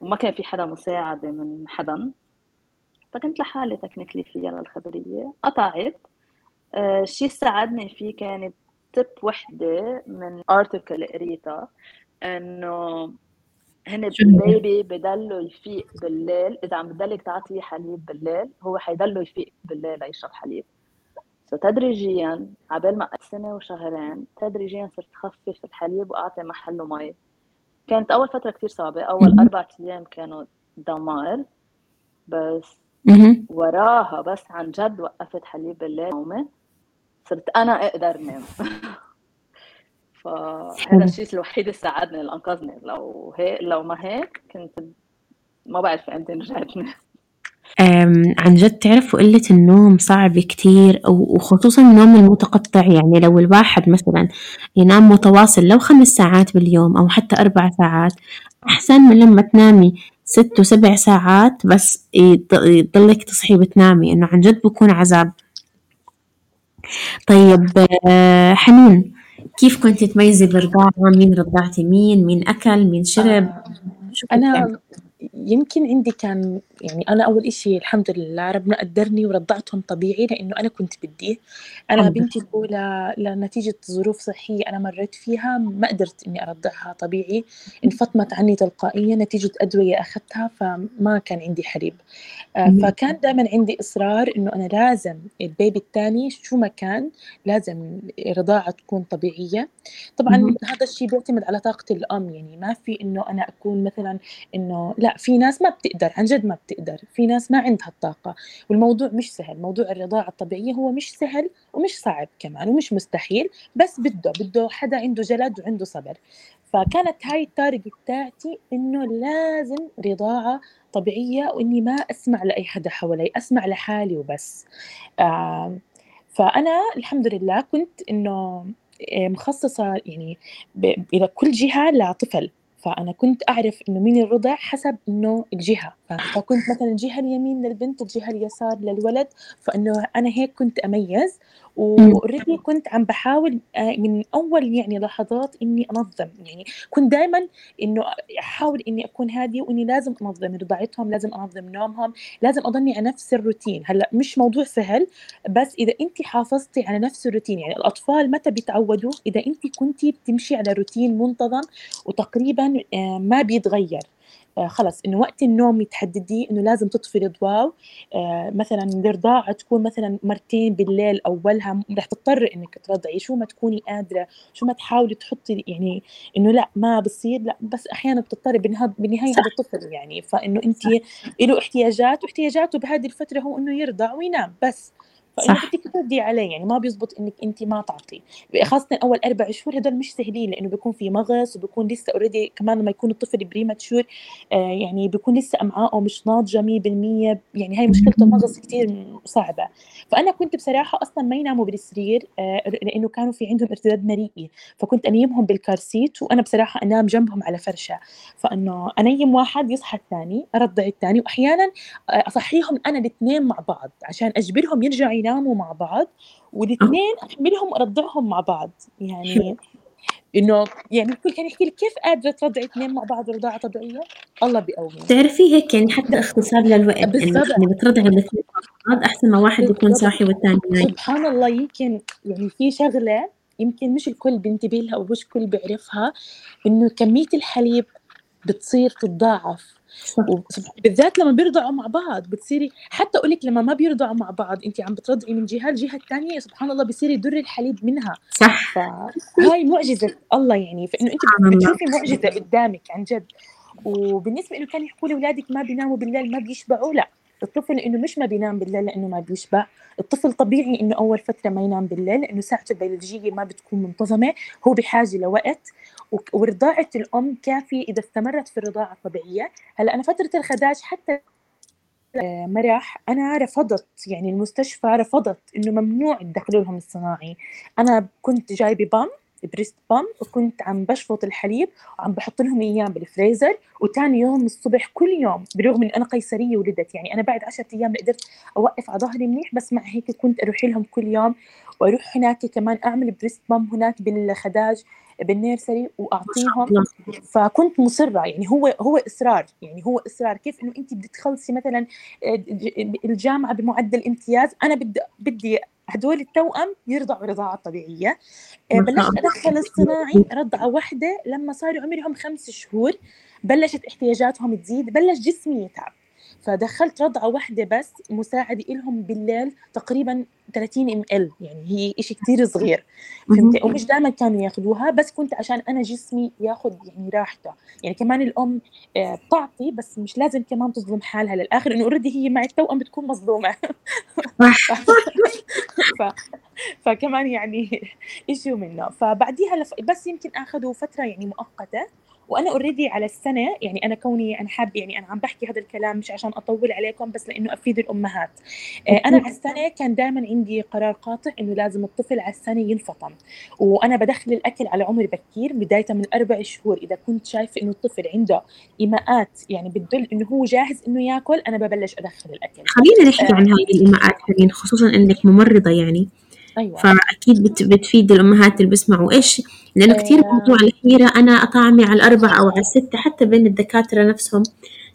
وما كان في حدا مساعدة من حدا. فكنت لحالي technically فيها للخبرية قطعت. الشيء آه، ساعدني فيه كانت tip وحدة من article قريتها إنه هن ال baby بضلوا يفيق بالليل. إذا عم بتضلك تعطيه حليب بالليل هو حيضلوا يفيق بالليل ليشرب حليب. so تدريجيا عبال ما سنة وشهرين تدريجيا صرت خفف الحليب وأعطي محله مي. كانت أول فترة كثير صعبة. أول أربع أيام كانوا دمار. بس وراها بس عن جد وقفت حليب بالليل نومي صرت أنا أقدر نام. فهذا الشيء الوحيد اللي ساعدني اللي انقذني لو هيك لو ما هيك كنت ما بعرف إمتى رجعت. نام عن جد تعرفوا قلة النوم صعب كتير وخصوصا النوم المتقطع. يعني لو الواحد مثلا ينام متواصل لو خمس ساعات باليوم أو حتى أربع ساعات أحسن من لما تنامي. ست وسبع ساعات بس يضلك تصحي وتنامي إنه عن جد بكون عذاب. طيب آه، حنين كيف كنت تميزي بالرضاعة مين رضعتي؟ مين؟ مين أكل؟ مين شرب؟ آه، أنا يمكن عندي كان يعني أنا أول إشي الحمد لله ربنا قدرني ورضعتهم طبيعي لإنه أنا كنت بدي. أنا بنتي الأولى لنتيجة ظروف صحية أنا مريت فيها ما قدرت إني أرضعها طبيعي. انفطمت عني تلقائيا نتيجة أدوية أخذتها فما كان عندي حليب آه، فكان دائما عندي إصرار إنه أنا لازم البيبي الثاني شو ما كان لازم رضاعة تكون طبيعية. طبعا هذا الشيء بيعتمد على طاقة الأم يعني ما في إنه أنا أكون مثلا إنه لا في ناس ما بتقدر عن جد ما بتقدر في ناس ما عندها الطاقة. والموضوع مش سهل موضوع الرضاعة الطبيعية هو مش سهل ومش صعب كمان ومش مستحيل بس بده بده حدا عنده جلد وعنده صبر. فكانت هاي التارجت بتاعتي إنه لازم رضاعة طبيعية وإني ما أسمع لأي حدا حوالي أسمع لحالي وبس. فأنا الحمد لله كنت إنه مخصصة يعني إلى كل جهة لطفل. فأنا كنت أعرف إنه مين الرضع حسب إنه الجهة. فكنت مثلا الجهة اليمين للبنت الجهة اليسار للولد فإنه أنا هيك كنت أميز. وأوريدي كنت عم بحاول آه، من أول يعني لحظات إني أنظم يعني كنت دائما إنه أحاول إني أكون هادية وإني لازم أنظم رضاعتهم لازم أنظم نومهم لازم أضلني على نفس الروتين. هلأ مش موضوع سهل بس إذا أنت حافظتي على نفس الروتين يعني الأطفال متى بيتعودوا؟ إذا أنت كنتي بتمشي على روتين منتظم وتقريبا آه، ما بيتغير. خلص إنه وقت النوم تحدديه إنه لازم تطفي الضواو آه مثلا الرضاعه تكون مثلا مرتين بالليل أولها رح تضطر إنك ترضعي. شو ما تكوني قادرة شو ما تحاولي تحطي يعني إنه لأ ما بصير لأ بس أحيانا بتضطري بالنهايه هذا طفل يعني. فإنه انت له احتياجات واحتياجاته بهذه الفترة هو إنه يرضع وينام بس. فانه بدك تردي عليه يعني ما بيزبط إنك أنت ما تعطي. خاصه أول أربع شهور هدول مش سهلين لأنه بيكون في مغص وبيكون لسه already كمان لما يكون الطفل premature آه يعني بيكون لسه امعائه مش ناضجة 100% يعني هاي مشكله المغص كثير صعبة. فأنا كنت بصراحة أصلا ما يناموا بالسرير آه لأنه كانوا في عندهم ارتداد مريئي. فكنت أنيمهم بالكارسيت وأنا بصراحة أنام جنبهم على فرشة. فإنه أنيم واحد يصحى الثاني ارضع الثاني واحيانا آه، أصحيهم أنا الاثنين مع بعض عشان أجبرهم يرجعوا يناموا مع بعض والاثنين أحملهم أرضعهم مع بعض. يعني إنه يعني الكل كان يحكي لي كيف قادرة ترضعي اثنين مع بعض رضاعة طبيعية؟ الله بيقوي بتعرفي هيك يعني حتى اختصار للوقت بالضبط. يعني بترضعي الاثنين مع بعض أحسن ما واحد يكون صاحي والثاني نايم. سبحان الله يمكن يعني في شغلة يمكن مش الكل بينتبه لها أو مش الكل بيعرفها إنه كمية الحليب بتصير تتضاعف. بالذات لما بيرضعوا مع بعض بتصيري حتى أقول لك لما ما بيرضعوا مع بعض أنت عم بترضعي من جهة الجهه الثانية سبحان الله بصير يدر الحليب منها. صح. هاي معجزة الله يعني. فإنه أنت بتشوفي معجزة قدامك عن جد. وبالنسبة إنه كانوا يحكوا لي اولادك ما بيناموا بالليل ما بيشبعوا لا. الطفل إنه مش ما بينام بالليل لأنه ما بيشبع. الطفل طبيعي إنه أول فترة ما ينام بالليل لأنه ساعته البيولوجية ما بتكون منتظمة هو بحاجة لوقت. ورضاعة الأم كافية إذا استمرت في الرضاعة الطبيعية. هلأ أنا فترة الخداج حتى آه، مرح أنا رفضت يعني المستشفى رفضت إنه ممنوع تدخلوا لهم الصناعي. أنا كنت جايبة pump breast pump وكنت عم بشفط الحليب وعم بحط لهم إياه بالفريزر وتاني يوم الصبح كل يوم برغم إني أنا قيصرية ولدت يعني أنا بعد 10 أيام قدرت أوقف على ظهري منيح بس مع هيك كنت أروح لهم كل يوم وأروح هناك كمان أعمل breast pump هناك بالخداج بال nursery وأعطيهم. فكنت مصرة يعني هو هو إصرار يعني هو إصرار. كيف إنه أنت بدك تخلصي مثلا آه، الجامعة بمعدل امتياز أنا بدي بدي هدول التوأم يرضعوا رضاعة طبيعية. آه، بلشت أدخل الصناعي رضعة واحدة لما صاروا عمرهم خمس شهور بلشت احتياجاتهم تزيد بلش جسمي يتعب. فدخلت رضعة واحدة بس مساعدة لهم بالليل تقريبا 30 إم إل يعني هي شيء كثير صغير. فهمتي؟ ومش دائما كانوا ياخذوها بس كنت عشان أنا جسمي ياخذ يعني راحته. يعني كمان الأم آه، بتعطي بس مش لازم كمان تظلم حالها للآخر إنه already هي مع التوأم بتكون مظلومة. ف... فكمان يعني ايشو منه. فبعديها لف... بس يمكن أخذوا فترة يعني مؤقتة وأنا already على السنة يعني أنا كوني أنا حاب يعني أنا عم بحكي هذا الكلام مش عشان أطول عليكم بس لإنه أفيد الأمهات. آه، أنا على السنة كان دائما عندي قرار قاطع إنه لازم الطفل على السنة ينفطم وأنا بدخل الأكل على عمر بكير بداية من أربع شهور إذا كنت شايفة إنه الطفل عنده إيماءات يعني بتدل إنه هو جاهز إنه ياكل أنا ببلش أدخل الأكل. خلينا نحكي عن هذه الإيماءات خصوصا إنك ممرضة يعني. أيوة. فأكيد بتفيد الأمهات اللي بيسمعوا. إيش؟ لأنه كثير أيوة. موضوع الحيرة أنا أطعمي على الاربع أو على الستة حتى بين الدكاترة نفسهم.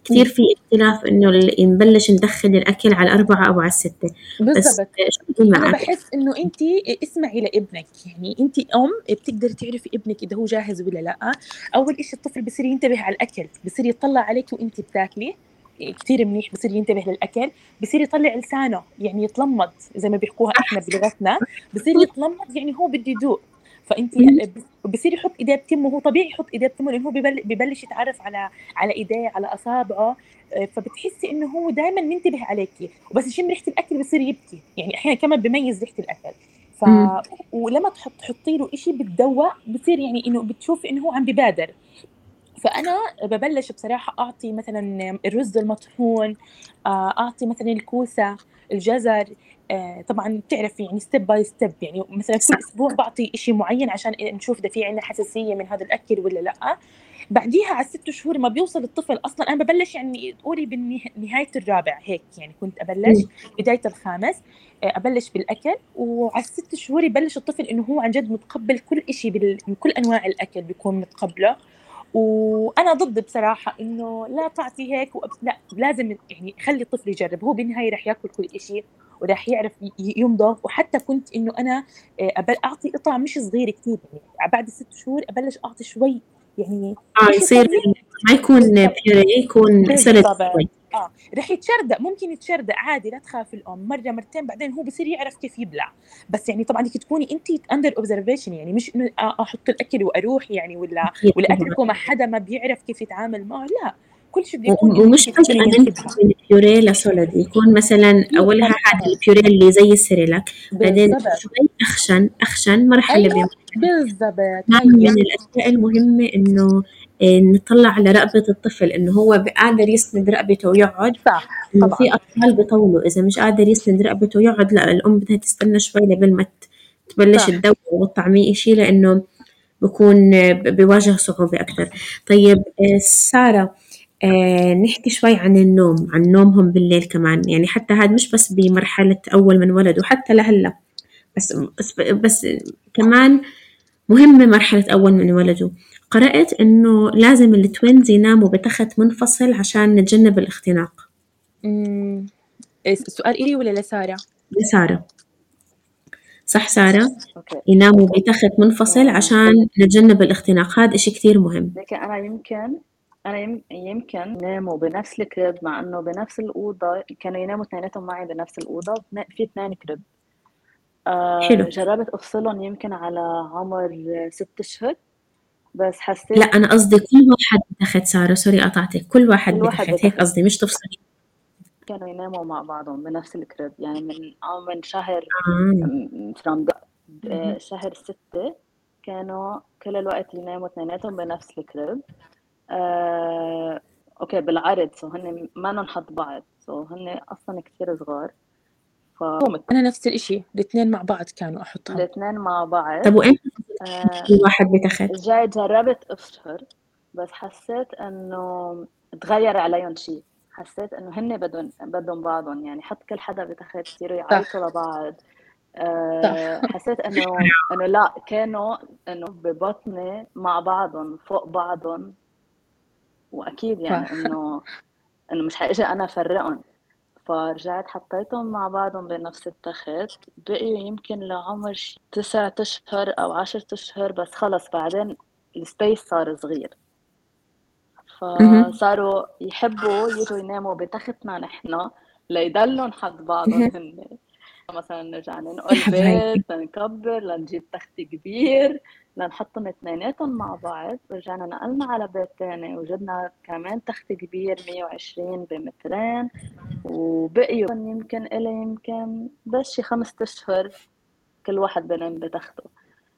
كثير في اختلاف إنه نبلش ندخل الأكل على الأربعة أو على الستة. بالضبط. أنا بحس إنه أنت اسمعي لابنك. يعني أنت أم بتقدري تعرفي ابنك إذا هو جاهز ولا لأ. أول شيء الطفل بصير ينتبه على الأكل بصير يطلع عليك وأنت بتاكلي. كثير منيح بصير ينتبه للأكل بصير يطلع لسانه يعني يتلمض زي ما بيحكوها إحنا بلغتنا بصير يتلمض يعني هو بده يذوق فأنت بصير يحط إيديه بتمه هو طبيعي يحط إيديه بتمه لأنه هو ببلش يتعرف على على إيديه على أصابعه آه، فبتحسي إنه هو دائما منتبه عليكي. وبس يشم ريحة الأكل بصير يبكي. يعني أحيانا كمان بميز ريحة الأكل. ف ولما تحط تحطي له شيء بتدوق بصير يعني إنه بتشوفي إنه هو عم ببادر. فأنا ببلش بصراحة أعطي مثلا الرز المطحون آه، أعطي مثلا الكوسة الجزر آه، طبعا بتعرفي يعني step by step يعني مثلا كل أسبوع بعطي شيء معين عشان نشوف إذا في عندنا حساسية من هذا الأكل ولا لأ. بعديها على الست شهور ما بيوصل الطفل أصلا أنا ببلش يعني تقولي بنهايه الرابع هيك يعني كنت أبلش بداية الخامس آه، أبلش بالأكل وعلى الست شهور يبلش الطفل إنه هو عن جد متقبل كل شيء من كل أنواع الأكل بيكون متقبله. وأنا ضد بصراحة إنه لا تعطي هيك وأب... لا لازم يعني خلي الطفل يجرب. هو بالنهاية رح ياكل كل شيء وراح يعرف يمضغ وحتى كنت إنه أنا آه، أعطي قطع مش صغيره كثير يعني بعد ست شهور أبلش أعطي شوي. يعني آه يصير ما يكون بيوري يكون سلد شوي. آه رح يتشردق ممكن يتشردق عادي لا تخاف الأم مرة مرتين بعدين هو بصير يعرف كيف يبلع. بس يعني طبعا بدك تكوني انت under observation يعني مش إنه أحط الأكل وأروح يعني ولا ولا أتركه مع حدا ما بيعرف كيف يتعامل معه لا. كل شيء بده يكون ومش بس من ال puree ل solid يكون مثلا اولها هذا البيوري اللي زي السيريلاك بعدين شوي أخشن أخشن مرحلة أيوة. بالضبط. من الأشياء المهمة إنه آه، نطلع على رقبة الطفل إنه هو قادر يسند رقبته ويقعد. صح طبعا. في أطفال بيطولوا. إذا مش قادر يسند رقبته ويقعد لا الأم بدها تستنى شوي لبل ما تبلش تدوق وتطعميه إشي لأنه بكون بواجه صعوبة أكثر طيب آه، سارة آه نحكي شوي عن النوم عن نومهم بالليل كمان. يعني حتى هذا مش بس بمرحلة أول من ولد وحتى لهلا. بس بس, بس كمان مهمة مرحلة أول من ولدوا قرأت إنه لازم التوينز يناموا بتخت منفصل عشان نتجنب الاختناق. السؤال إلي ولا لسارة؟ لسارة. صح سارة؟ يناموا بتخت منفصل عشان نتجنب الاختناق. هذا إشي كتير مهم. لكن أنا يمكن أنا يمكن ناموا بنفس الكريب مع إنه بنفس الأوضة كانوا يناموا اثنيناتهم معي بنفس الأوضة في اثنين crib. آه حلو. جربت أفصلهم يمكن على عمر ست أشهر بس حسيت لا أنا قصدي كل واحد بتاخد سارة sorry قطعتك. كل واحد بتاخد. هيك قصدي مش تفصلي. كانوا يناموا مع بعضهم بنفس ال crib. يعني من من شهر آه. from آه، شهر ستة كانوا كل الوقت يناموا اثنيناتهم بنفس ال crib. آه، okay بالعرض. so هن ما ننحط بعض. so هن أصلا كثير صغار. ف أنا نفس الإشي. الاثنين مع بعض كانوا أحطهم. الاثنين مع بعض. طب وإمتى آه، واحد بتخت؟ رجعت جربت أشهر بس حسيت إنه تغير عليهم شيء حسيت إنه هن بدهم بدهم بعضهم. يعني حط كل حدا بتخت يصيروا يعيطوا لبعض. آه، حسيت إنه إنه لا كانوا إنه ببطني مع بعضهم فوق بعضهم. وأكيد يعني. إنه إنه مش حاجي أنا افرقهم فرجعت حطيتهم مع بعضهم بنفس التخت بقيوا يمكن لعمر شي تسعة أشهر أو عشرة أشهر بس خلص بعدين السبيس صار صغير. فصاروا يحبوا يجوا يناموا بتختنا نحن ليضلوا حد بعضهم. هن مثلا نرجع ننقل هاي. بيت لنكبر لنجيب تخت كبير لنحطهم اثنيناتهم مع بعض. ورجعنا نقلنا على بيت تاني وجدنا كمان تخت كبير 120 بمترين. وبقيوا يمكن إلي يمكن بس شي خمسة أشهر كل واحد بنام بتخته.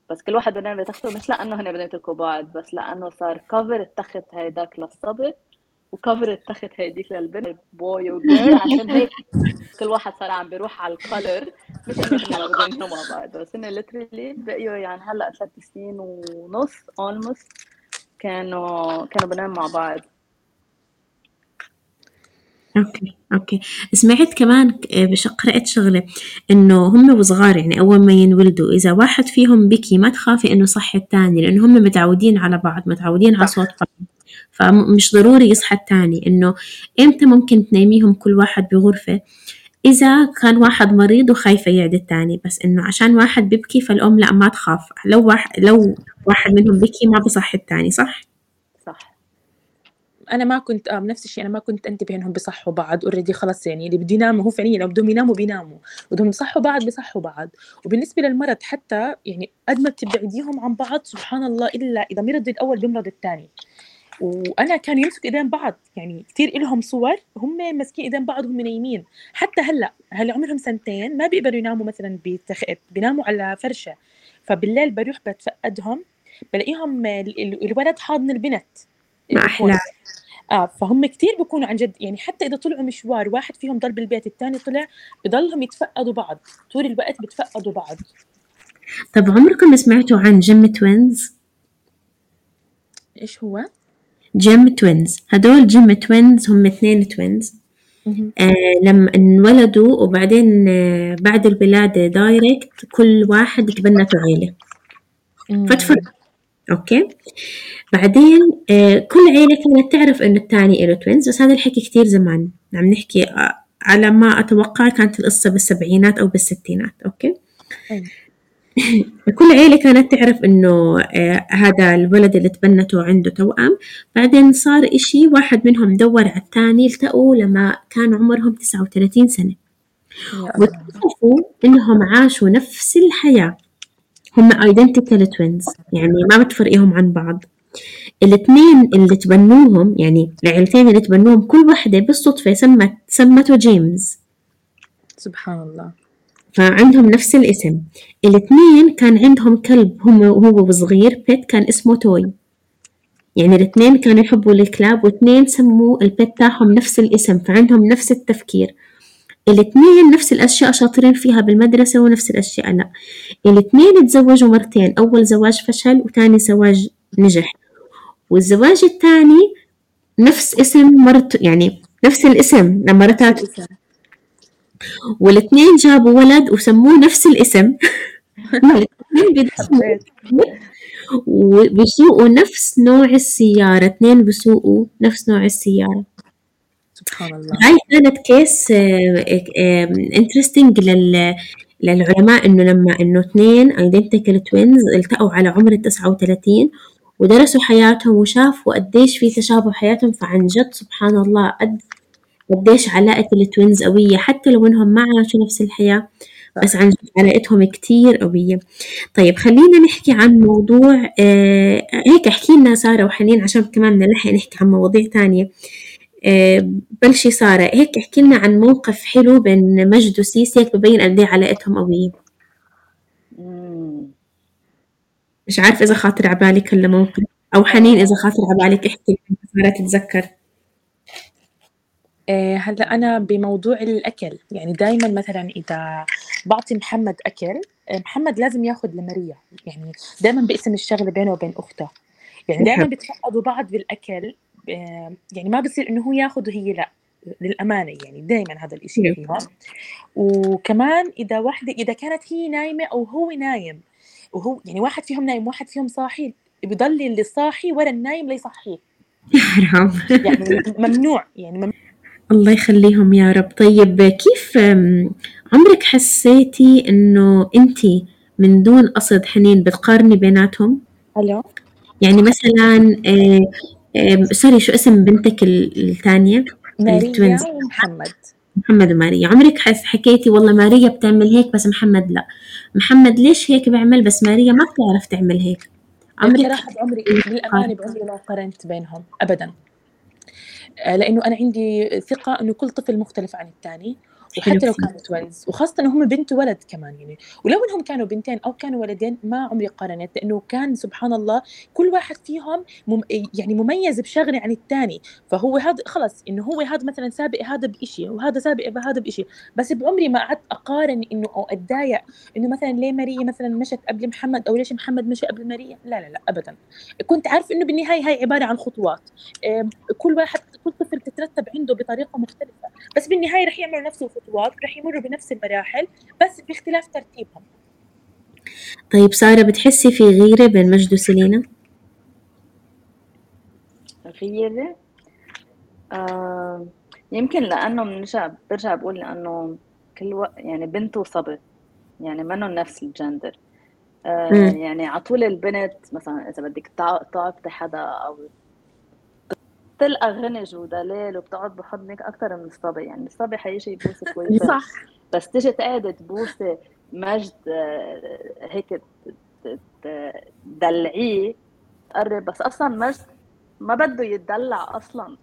بس كل واحد بنام بتخته مش لأنه هن بدهم يتركوا بعض بس لأنه صار cover التخت هيداك للصبي. و cover التخت هيديك للبنت boy و girl عشان هيك كل واحد صار عم بيروح على ال color مش إنه بدهم يناموا مع بعض بس هن literally بقيوا يعني هلأ ثلاث سنين ونص almost كانوا كانوا بنام مع بعض. okay okay. سمعت كمان قرأت شغلة إنه هم وصغار يعني أول ما ينولدوا إذا واحد فيهم بكي ما تخافي إنه صحي الثاني لأنه هم متعودين على بعض متعودين على صح. صوت بعض فمش ضروري يصحى الثاني إنه إمتى ممكن تنيميهم كل واحد بغرفة؟ إذا كان واحد مريض وخايفة يعدي الثاني بس إنه عشان واحد بيبكي فالأم لا ما تخاف. لو واحد لو واحد منهم بكي ما بصحي الثاني صح؟ صح. أنا ما كنت آه نفس الشيء أنا ما كنت أنتبه إنهم بيصحوا بعض اوريدي خلص يعني اللي بده يناموا هو فعليا لو بدهم يناموا بيناموا. بدهم يصحوا بعض بيصحوا بعض وبالنسبة للمرض حتى يعني قد ما بتبعديهم عن بعض سبحان الله إلا إذا مرض الأول بيمرض الثاني. وأنا كانوا يمسكوا إيدين بعض يعني كثير إلهم صور هم ماسكين إيدين بعض وهم نايمين. حتى هلأ هلأ عمرهم سنتين ما بيقدروا يناموا مثلا بتخت بيناموا على فرشة. فبالليل بروح بتفقدهم بلاقيهم ال- ال- الولد حاضن البنت. ما أحلى آه فهم كتير بيكونوا عن جد. يعني حتى إذا طلعوا مشوار واحد فيهم ضل بالبيت الثاني طلع بضلهم يتفقدوا بعض. طول الوقت بتفقدوا بعض. طب عمركم سمعتوا عن Jim twins؟ إيش هو؟ Jim twins هدول Jim twins هم اثنين twins آه لما انولدوا وبعدين آه بعد الولادة direct كل واحد تبنته عيلة. فتفرق okay. بعدين آه كل عيلة كانت تعرف انه الثاني له twins بس هذا الحكي كتير زمان. عم نحكي آه على ما أتوقع كانت القصة بالسبعينات أو بالستينات. okay. كل عيلة كانت تعرف إنه آه هذا الولد اللي تبنته عنده توأم. بعدين صار إشي واحد منهم دور على الثاني التقوا لما كان عمرهم 39 سنة. يا الله. واكتشفوا إنهم عاشوا نفس الحياة. هم identical twins يعني ما بتفرقيهم عن بعض. الاثنين اللي تبنوهم يعني العيلتين اللي تبنوهم كل واحدة بالصدفة سمت سمته جيمس سبحان الله. فعندهم نفس الاسم. الاثنين كان عندهم كلب هم وهو صغير بيت كان اسمه توي يعني الاثنين كانوا يحبوا الكلاب واثنين سموا البيت تاعهم نفس الاسم فعندهم نفس التفكير. الاثنين نفس الأشياء شاطرين فيها بالمدرسة ونفس الأشياء لا. الاثنين تزوجوا مرتين أول زواج فشل وتاني زواج نجح. والزواج الثاني نفس اسم مرت يعني نفس الاسم لمرتات الاسم. والاثنين جابوا ولد وسموه نفس الاسم. وبيسوقوا نفس نوع السيارة اثنين بيسوقوا نفس نوع السيارة. سبحان الله. هاي كانت case interesting لل للعلماء إنه لما إنه اثنين identical twins التقوا على عمر ال 39 ودرسوا حياتهم وشافوا قديش في تشابه حياتهم فعن جد سبحان الله قد قديش علاقة ال twins قوية حتى لو إنهم ما عاشوا نفس الحياة بس عن جد علاقتهم كتير قوية. طيب خلينا نحكي عن موضوع آه هيك أحكي لنا سارة وحنين عشان كمان نلحق نحكي عن مواضيع تانية. آه بلشي سارة هيك احكي لنا عن موقف حلو بين مجد وسيسي هيك ببين قد إيه علاقتهم قوية. مش عارف إذا خاطر عبالك هلا موقف أو حنين إذا خاطر عبالك احكي لنا سارة تتذكر. هلأ أنا بموضوع الأكل يعني دائما مثلا إذا بعطي محمد أكل آه، محمد لازم ياخذ لماريا يعني دائما بقسم الشغلة بينه وبين أخته. يعني دائما بيتفقدوا بعض بالأكل آه، يعني ما بصير إنه هو ياخذ وهي لأ للأمانة يعني دائما هذا الشيء فيها وكمان إذا واحدة إذا كانت هي نايمة أو هو نايم وهو يعني واحد فيهم نايم واحد فيهم صاحي بضل اللي صاحي ورا النايم ليصحيه. يعني ممنوع يعني ممنوع. الله يخليهم يا رب. طيب كيف عمرك حسيتي إنه أنت من دون قصد حنين بتقارني بيناتهم؟ ألو؟ يعني مثلا سوري شو اسم بنتك الثانية؟ ماريا ومحمد. محمد وماريا. عمرك حس حكيتي والله ماريا بتعمل هيك بس محمد لا. محمد ليش هيك بيعمل بس ماريا ما بتعرف تعمل هيك؟ عمرك صراحة بعمري بالأمانة بعمري ما قارنت بينهم أبدا. آه، لأنه أنا عندي ثقة إنه كل طفل مختلف عن الثاني. وحتى لو كانوا twins وخاصة انهم بنت وولد كمان يعني. ولو إنهم كانوا بنتين أو كانوا ولدين ما عمري قارنت لأنه كان سبحان الله كل واحد فيهم مم يعني مميز بشغلة عن الثاني فهو هذا خلص إنه هو هذا مثلا سابق هذا بشيء وهذا سابق بهذا بشيء بس بعمري ما قعدت أقارن إنه أو أتضايق إنه مثلا ليه ماريا مثلا مشت قبل محمد أو ليش محمد مشى قبل ماريا؟ لا لا لا ابدا. كنت عارف إنه بالنهاية هاي عبارة عن خطوات. كل واحد كل طفل تترتب عنده بطريقة مختلفة. بس بالنهاية رح يعملوا نفس الخطوات رح يمروا بنفس المراحل بس باختلاف ترتيبهم طيب سارة بتحسي في غيرة بين مجد وسيلينا؟ غيرة؟ آه يمكن لأنه بنرجع برجع بقول لأنه كل وقت يعني بنت وصبي يعني منهم نفس الجندر آه يعني على طول البنت مثلا إذا بدك تعطي حدا أو تلقى غنج ودلال وبتقعد بحضنك أكثر من الصبي. يعني الصبي حيجي يبوسك ويفرح صح. بس تيجي تقعد تبوسي مجد آه، هيك تدلعيه تقرب بس أصلا مجد ما بده يتدلع أصلا.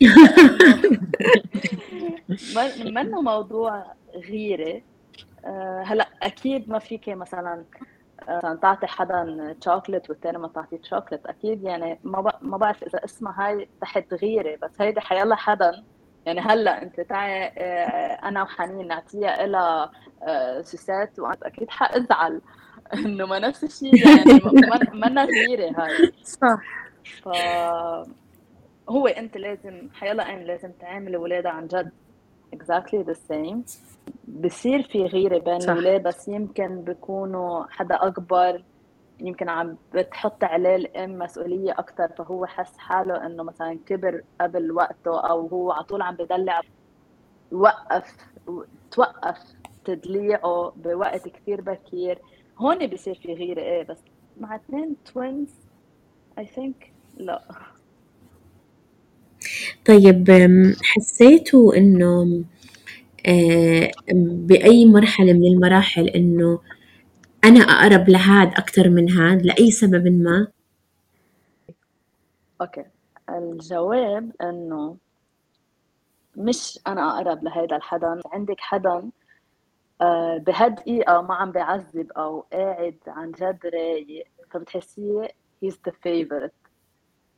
منه موضوع غيرة. آه، هلأ أكيد ما فيك مثلا مثلا تعطي حدا شوكليت والثاني ما تعطيه شوكليت أكيد يعني ما ما بعرف إذا اسمها هاي تحت غيره بس هيدي حيلا حدا. يعني هلأ أنت تعي آه، أنا وحنين نعطيها لها آه، سوسات وأنت أكيد حأزعل إنه ما نفس الشيء يعني منا غيره هاي. صح. ف هو أنت لازم حيلا ان لازم تعامل اولادها عن جد. Exactly the same. بصير في غيرة بين الأولاد بس يمكن بيكونوا حدا أكبر يمكن عم بتحط عليه الأم مسؤولية أكثر فهو حس حاله إنه مثلا كبر قبل وقته أو هو على طول عم بدلع وقف توقف تدليعه بوقت كثير بكير. هون بصير في غيرة إيه بس مع اثنين twins I think لا. طيب حسيتوا إنه آه، بأي مرحلة من المراحل إنه أنا أقرب لهاد أكتر من هاد لأي سبب ما؟ أوكي. الجواب إنه مش أنا أقرب لهيدا الحدا عندك حدا آه، بهالدقيقة ما عم بيعذب أو قاعد عن جد رايق فبتحسيه he's the favorite.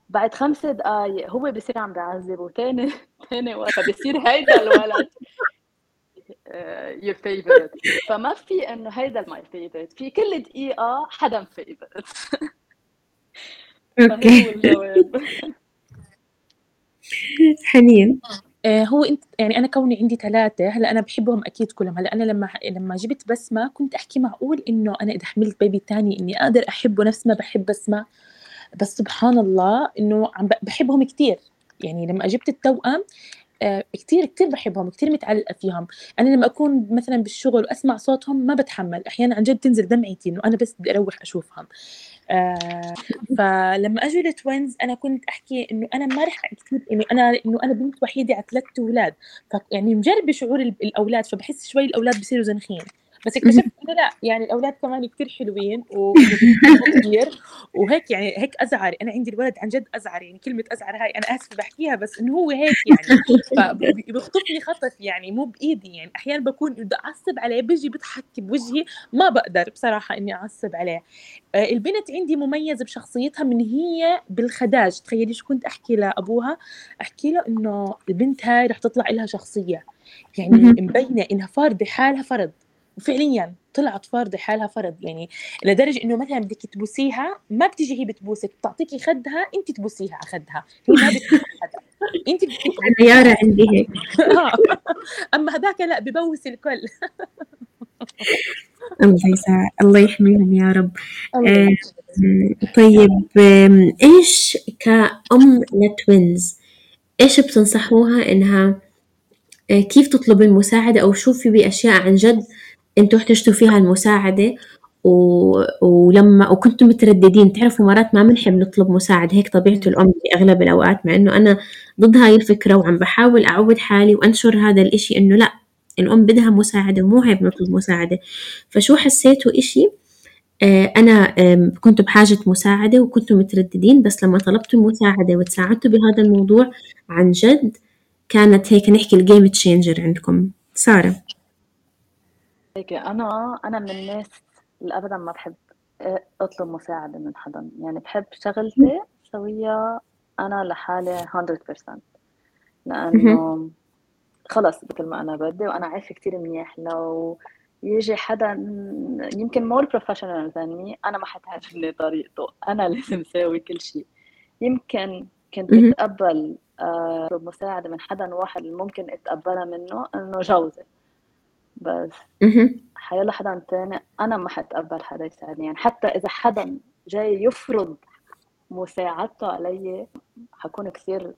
بعد خمس دقايق هو بصير عم بيعذب وتاني تاني وقت بصير هيدا الولد. your favorite فما في إنه هيدا my favorite في كل دقيقة حدا favorite okay. حنين آه، هو انت يعني أنا كوني عندي ثلاثة هلأ أنا بحبهم أكيد كلهم. هلأ أنا لما لما جبت بسمة كنت أحكي معقول إنه أنا إذا حملت baby ثاني إني أقدر أحبه نفس ما بحب بسمة. بس سبحان الله إنه عم بحبهم كثير يعني لما جبت التوأم آه، كثير كثير بحبهم كثير متعلقة فيهم. أنا لما أكون مثلا بالشغل وأسمع صوتهم ما بتحمل. أحيانا عن جد تنزل دمعتي إنه أنا بس بدي أروح أشوفهم. آه فلما أجوا التوينز أنا كنت أحكي إنه أنا ما رح كثير إنه أنا إنه أنا بنت وحيدة على ثلاث أولاد. يعني مجربة شعور الأولاد فبحس شوي الأولاد بصيروا زنخين. بس اكتشفت انه لا يعني الأولاد كمان كثير حلوين كثير وهيك يعني هيك أزعر. أنا عندي الولد عن جد أزعر يعني كلمة أزعر هاي أنا آسفة بحكيها بس إنه هو هيك يعني. فبيخطفني خطف يعني مو بإيدي يعني. أحيانا بكون بدي أعصب عليه بيجي بيضحك بوجهي ما بقدر بصراحة إني أعصب عليه. آه، البنت عندي مميزة بشخصيتها من هي بالخداج. تخيلي شو كنت أحكي لأبوها؟ أحكي له إنه البنت هاي رح تطلع لها شخصية. يعني مبينة إنها فارضة حالها فرض. وفعليا طلعت فارضة حالها فرض يعني لدرجة إنه مثلا بدك تبوسيها ما بتيجي هي بتبوسك بتعطيكي خدها انت تبوسيها على خدها. هي ما بتبوس حدا انت أنا يارا عندي هيك. أما هذاك لا ببوس الكل. الله يسعد الله يحميهم يا رب. آه طيب إيش كأم لتوينز؟ إيش بتنصحوها إنها آه، كيف تطلب المساعدة أو شوفي بأشياء عن جد أنتوا احتجتوا فيها المساعدة و... ولما وكنتم مترددين. تعرفوا مرات ما بنحب نطلب مساعدة هيك طبيعة الأم في أغلب الأوقات مع إنه أنا ضد هاي الفكرة وعم بحاول أعود حالي وأنشر هذا الإشي إنه لأ الأم بدها مساعدة ومو عيب نطلب مساعدة. فشو حسيتوا إشي؟ آه، أنا كنت بحاجة مساعدة وكنتوا مترددين بس لما طلبتوا مساعدة وتساعدتوا بهذا الموضوع عن جد كانت هيك نحكي ال game changer عندكم. سارة. هيك أنا أنا من الناس اللي أبدا ما بحب أطلب مساعدة من حدا. يعني بحب شغلتي سويها أنا لحالي 100% لأنه خلص مثل ما أنا بدي وأنا عارفة كتير منيح. لو يجي حدا يمكن more professional than أنا ما حتعجبني طريقته. أنا لازم ساوي كل شيء. يمكن كنت أتقبل أطلب مساعدة من حدا واحد ممكن أتقبلها منه إنه جوزي. بس حيلا حدا تاني أنا ما حتقبل حدا يساعدني يعني حتى إذا حدا جاي يفرض مساعدته علي حكون كثير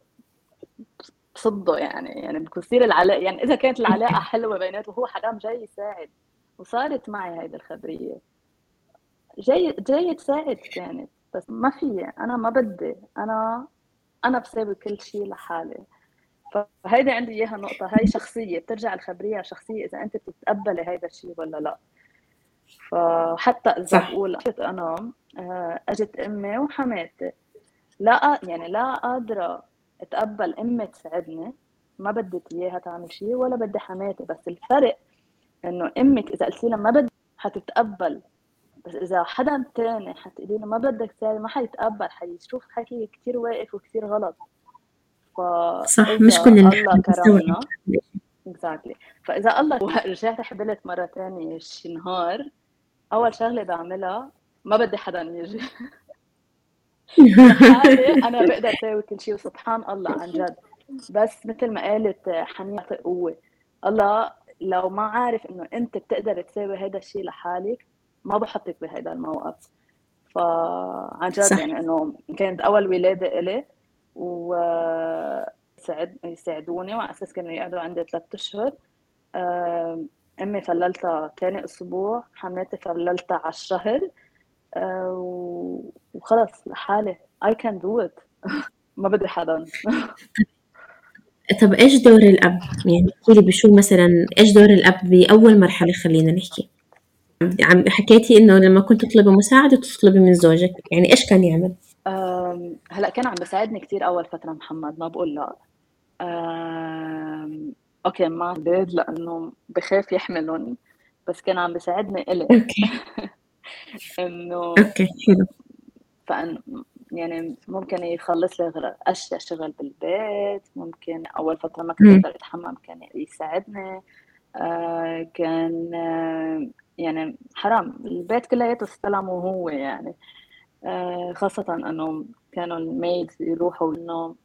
بصده يعني يعني بتصير العلاقة يعني إذا كانت العلاقة حلوة بيناته وهو حدا جاي يساعد وصارت معي هيدي الخبرية. جاي جاي تساعد كانت بس ما في أنا ما بدي أنا أنا بساوي كل شيء لحالي. فهيدي عندي إياها نقطة. هاي شخصية بترجع الخبرية شخصية إذا أنت بتتقبلي هيدا الشيء ولا لا. فحتى إذا بقول أنا آه، أجت أمي وحماتي. لا يعني لا قادرة أتقبل أمي تساعدني. ما بدك إياها تعمل شيء ولا بدي حماتي. بس الفرق إنه أمك إذا قلتي لها ما بدي حتتقبل. بس إذا حدا تاني حتقولي له ما بدك تساوي ما حيتقبل حيشوف حكي كثير واقف وكثير غلط. صح مش كل الله كرمنا. اكزاكتلي فإذا الله رجعت حبلت مرة ثانية شي نهار أول شغلة بعملها ما بدي حدا يجي. أنا بقدر أسوي كل شيء وسبحان الله عن جد. بس مثل ما قالت حنين قوة الله لو ما عارف إنه أنت بتقدر تساوي هذا الشيء لحالك ما بحطك بهذا الموقف. فعن جد. يعني إنه كانت أول ولادة إلي. و ساعد يساعدوني وعلى أساس كانوا يقعدوا عندي ثلاث أشهر. أمي فللتها ثاني أسبوع حماتي فللتها على الشهر. وخلص لحالي. I can do it ما بدي حدا. طب إيش دور الأب؟ يعني احكي لي بشو مثلا إيش دور الأب بأول مرحلة خلينا نحكي؟ عم حكيتي إنه لما كنت تطلبي مساعدة تطلبي من زوجك يعني إيش كان يعمل؟ هلا كان عم بيساعدني كثير أول فترة محمد ما بقول لا. okay ما أولاد لأنه بخاف يحملهم بس كان عم بيساعدني إلي. okay. إنه okay حلو. fun يعني ممكن يخلص لي أشياء شغل بالبيت ممكن أول فترة ما كنت أقدر أتحمم كان يساعدني. آه كان آه يعني حرام البيت كلياته استلمه هو يعني. خاصة انه كانوا ال maid يروحوا إنه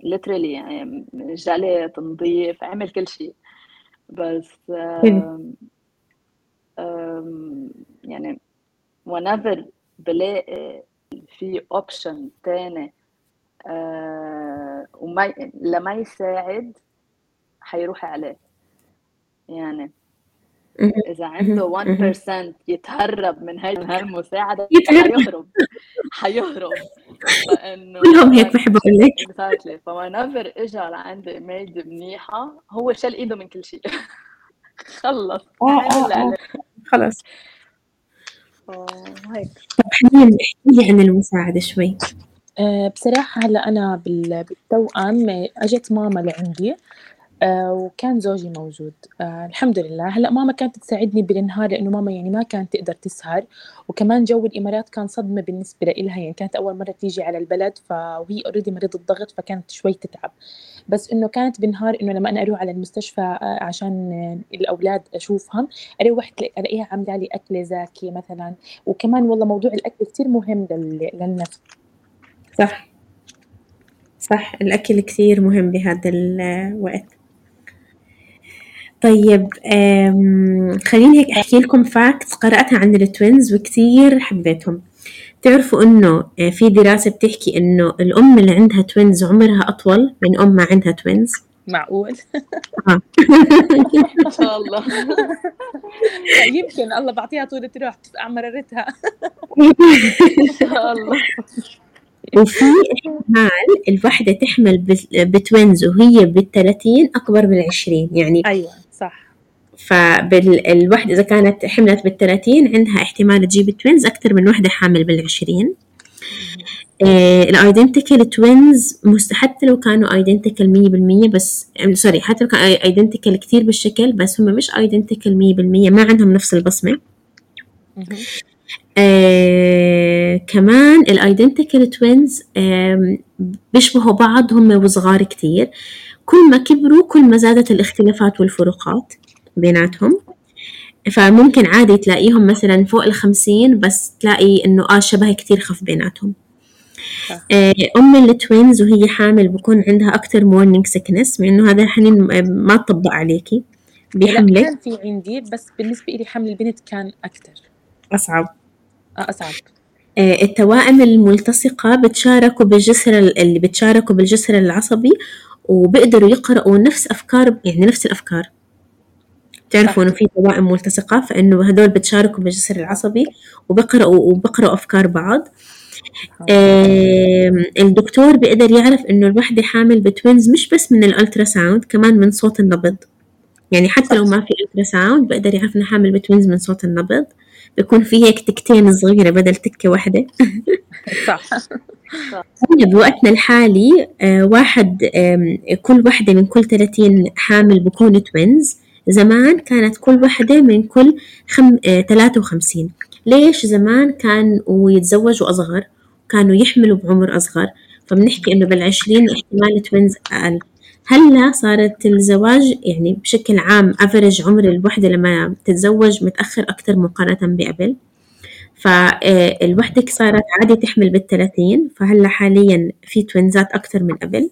literally يعني جلد نظيف عمل كل شيء. بس يعني whenever بلاقي في option تاني آه، وما لما يساعد حيروح عليه. يعني إذا عنده 1% يتهرب من هاي المساعدة حيهرب. حيهرب. فإنه كلهم هيك بحب أقول لك. exactly ف whenever اجى لعندي maid منيحة هو شال إيده من كل شيء. خلص. آه آه آه. هيك. طب حنين احكي لي عن المساعدة شوي. بصراحة هلا أنا بال- بالتوأم أجت ماما لعندي. آه، وكان زوجي موجود. آه، الحمد لله. هلأ ماما كانت تساعدني بالنهار لأنه ماما يعني ما كانت تقدر تسهر. وكمان جو الإمارات كان صدمة بالنسبة لإلها. يعني كانت أول مرة تيجي على البلد ف... وهي already مريضة ضغط فكانت شوي تتعب. بس إنه كانت بالنهار إنه لما أنا أروح على المستشفى آه، عشان الأولاد أشوفهم أروح تلاقي- ألاقيها عاملة لي أكلة زاكية مثلا. وكمان والله موضوع الأكل كتير مهم لل... للنفس. صح. صح. الأكل كثير مهم بهذا الوقت. طيب خليني هيك أحكي لكم facts قرأتها عن ال twins وكثير حبيتهم. تعرفوا إنه آه، في دراسة بتحكي إنه الأم اللي عندها twins عمرها أطول من أم ما عندها twins معقول؟ آه. ما شاء الله. يمكن الله بعطيها طولة روح مررتها ما شاء الله. وفي احتمال الوحدة تحمل بت- ب twins وهي بالثلاثين أكبر بالعشرين يعني أيوه. صح فالوحدة إذا كانت حملت بالثلاثين عندها احتمال تجيب twins أكثر من وحدة حامل بالعشرين. ال identical twins حتى لو كانوا identical مية بالمية بس sorry حتى لو كانوا identical كتير بالشكل بس هم مش identical مية بالمية ما عندهم نفس البصمة. آه كمان ال identical twins بيشبهوا بعض هم وصغار كتير كل ما كبروا كل ما زادت الاختلافات والفروقات. بيناتهم. فممكن عادي تلاقيهم مثلا فوق الخمسين بس تلاقي إنه آه شبه كتير خف بيناتهم. آه، أم ال twins وهي حامل بكون عندها أكتر morning sickness مع إنه هذا حنين آه، ما تطبق عليكي. بحملك كان في عندي بس بالنسبة لي حمل البنت كان أكتر. أصعب. آه، أصعب. آه، التوائم الملتصقة بتشاركوا بالجسر اللي بتشاركوا بالجسر العصبي وبيقدروا يقرأوا نفس أفكار يعني نفس الأفكار. تعرفوا إنه في توائم ملتصقة فإنه هدول بتشاركوا بالجسر العصبي وبقرأوا وبقرأوا أفكار بعض. الدكتور بيقدر يعرف إنه الوحدة حامل ب twins مش بس من ال ultrasound كمان من صوت النبض. يعني حتى لو ما في ultrasound بقدر يعرف إنها حامل ب twins من صوت النبض. بيكون في هيك تكتين صغيرة بدل تكة واحدة صح. إحنا بوقتنا الحالي آه، واحد كل واحدة من كل 30 حامل بكونوا twins زمان كانت كل واحدة من كل خم... آه، 53 ليش زمان كانوا يتزوجوا أصغر؟ كانوا يحملوا بعمر أصغر. فبنحكي إنه بالعشرين احتمال توينز أقل. هلأ صارت الزواج يعني بشكل عام افرج عمر الوحدة لما تتزوج متأخر أكتر مقارنة بقبل. فالوحدة صارت عادي تحمل بالثلاثين فهلأ حاليا في توينزات أكتر من قبل.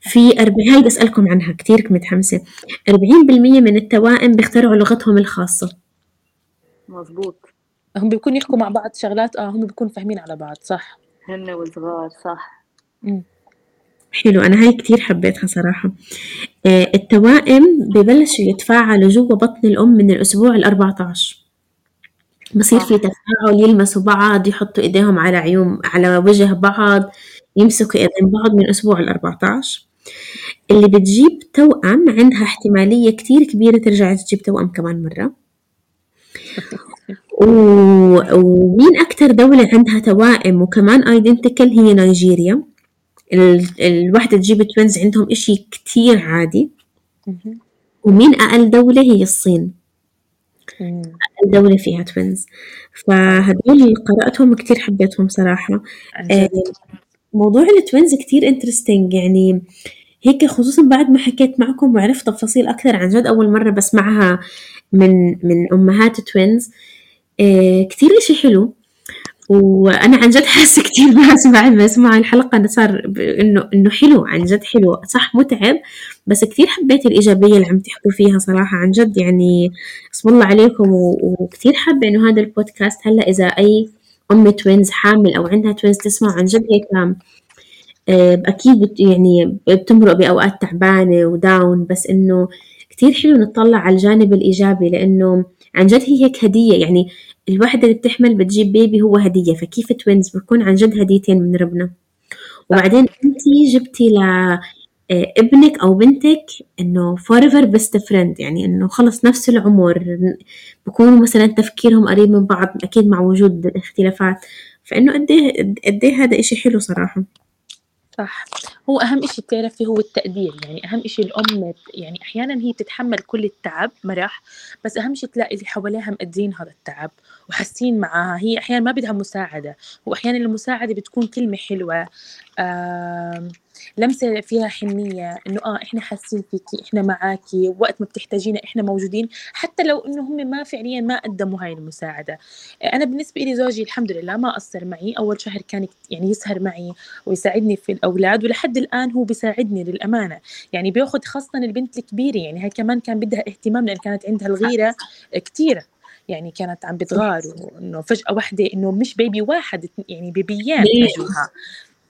في أربع هاي بسألكم عنها كتير متحمسة. أربعين بالمية من التوائم بيخترعوا لغتهم الخاصة. مزبوط هم بيكونوا يحكوا مع بعض شغلات آه هم بيكونوا فاهمين على بعض صح. هن وصغار صح. مم. حلو أنا هاي كتير حبيتها صراحة. آه، التوائم ببلشوا يتفاعلوا جوا بطن الأم من الأسبوع الأربعة عشر بصير في. تفاعل يلمسوا بعض يحطوا إيديهم على عيون على وجه بعض. يمسكوا إيدين بعض من الأسبوع الأربعة عشر اللي بتجيب توأم عندها احتمالية كتير كبيرة ترجع تجيب توأم كمان مرة. و... ومين أكتر دولة عندها توائم وكمان identical هي نيجيريا. ال... الوحدة تجيب twins عندهم إشي كتير عادي. ومين أقل دولة؟ هي الصين. أقل دولة فيها twins فهدول قرأتهم كتير حبيتهم صراحة. موضوع ال twins كتير interesting يعني هيك خصوصا بعد ما حكيت معكم وعرفت تفاصيل أكثر عن جد أول مرة بسمعها من من أمهات twins آه، كتير إشي حلو. وأنا عن جد حاسة كتير ناس بعد ما يسمعوا الحلقة أنا صار إنه إنه حلو عن جد حلو. صح متعب بس كتير حبيت الإيجابية اللي عم تحكوا فيها صراحة عن جد يعني اسم الله عليكم و- وكتير حابة إنه هذا البودكاست. هلأ إذا أي أم twins حامل أو عندها twins تسمع عن جد هيك آه، أكيد بت يعني بتمرق بأوقات تعبانة و down بس إنه كتير حلو نطلع على الجانب الإيجابي لأنه عن جد هي هيك هدية يعني الوحدة اللي بتحمل بتجيب baby هو هدية فكيف twins بكون عن جد هديتين من ربنا؟ وبعدين أنتي جبتي ل آه، ابنك أو بنتك إنه forever best friend يعني إنه خلص نفس العمر بكونوا مثلا تفكيرهم قريب من بعض أكيد مع وجود الاختلافات. فإنه قد قد إيه هذا إشي حلو صراحة. صح. هو أهم إشي بتعرفي هو التقدير يعني أهم إشي الأم يعني أحيانا هي بتتحمل كل التعب مرح بس أهم شي تلاقي اللي حواليها مقدرين هذا التعب وحاسين معاها. هي أحيانا ما بدها مساعدة وأحيانا المساعدة بتكون كلمة حلوة آه لمسة فيها حنية إنه آه إحنا حاسين فيكي إحنا معاكي وقت ما بتحتاجينا إحنا موجودين حتى لو إنه هم ما فعليا ما قدموا هاي المساعدة. أنا بالنسبة لي زوجي الحمد لله ما قصر معي أول شهر كان يعني يسهر معي ويساعدني في الأولاد ولحد الآن هو بيساعدني للأمانة. يعني بياخذ خاصة البنت الكبيرة يعني هاي كمان كان بدها اهتمام لأن كانت عندها الغيرة كثيرة يعني كانت عم بتغار انه فجأة واحدة إنه مش بيبي واحد يعني بيبيان أجوها.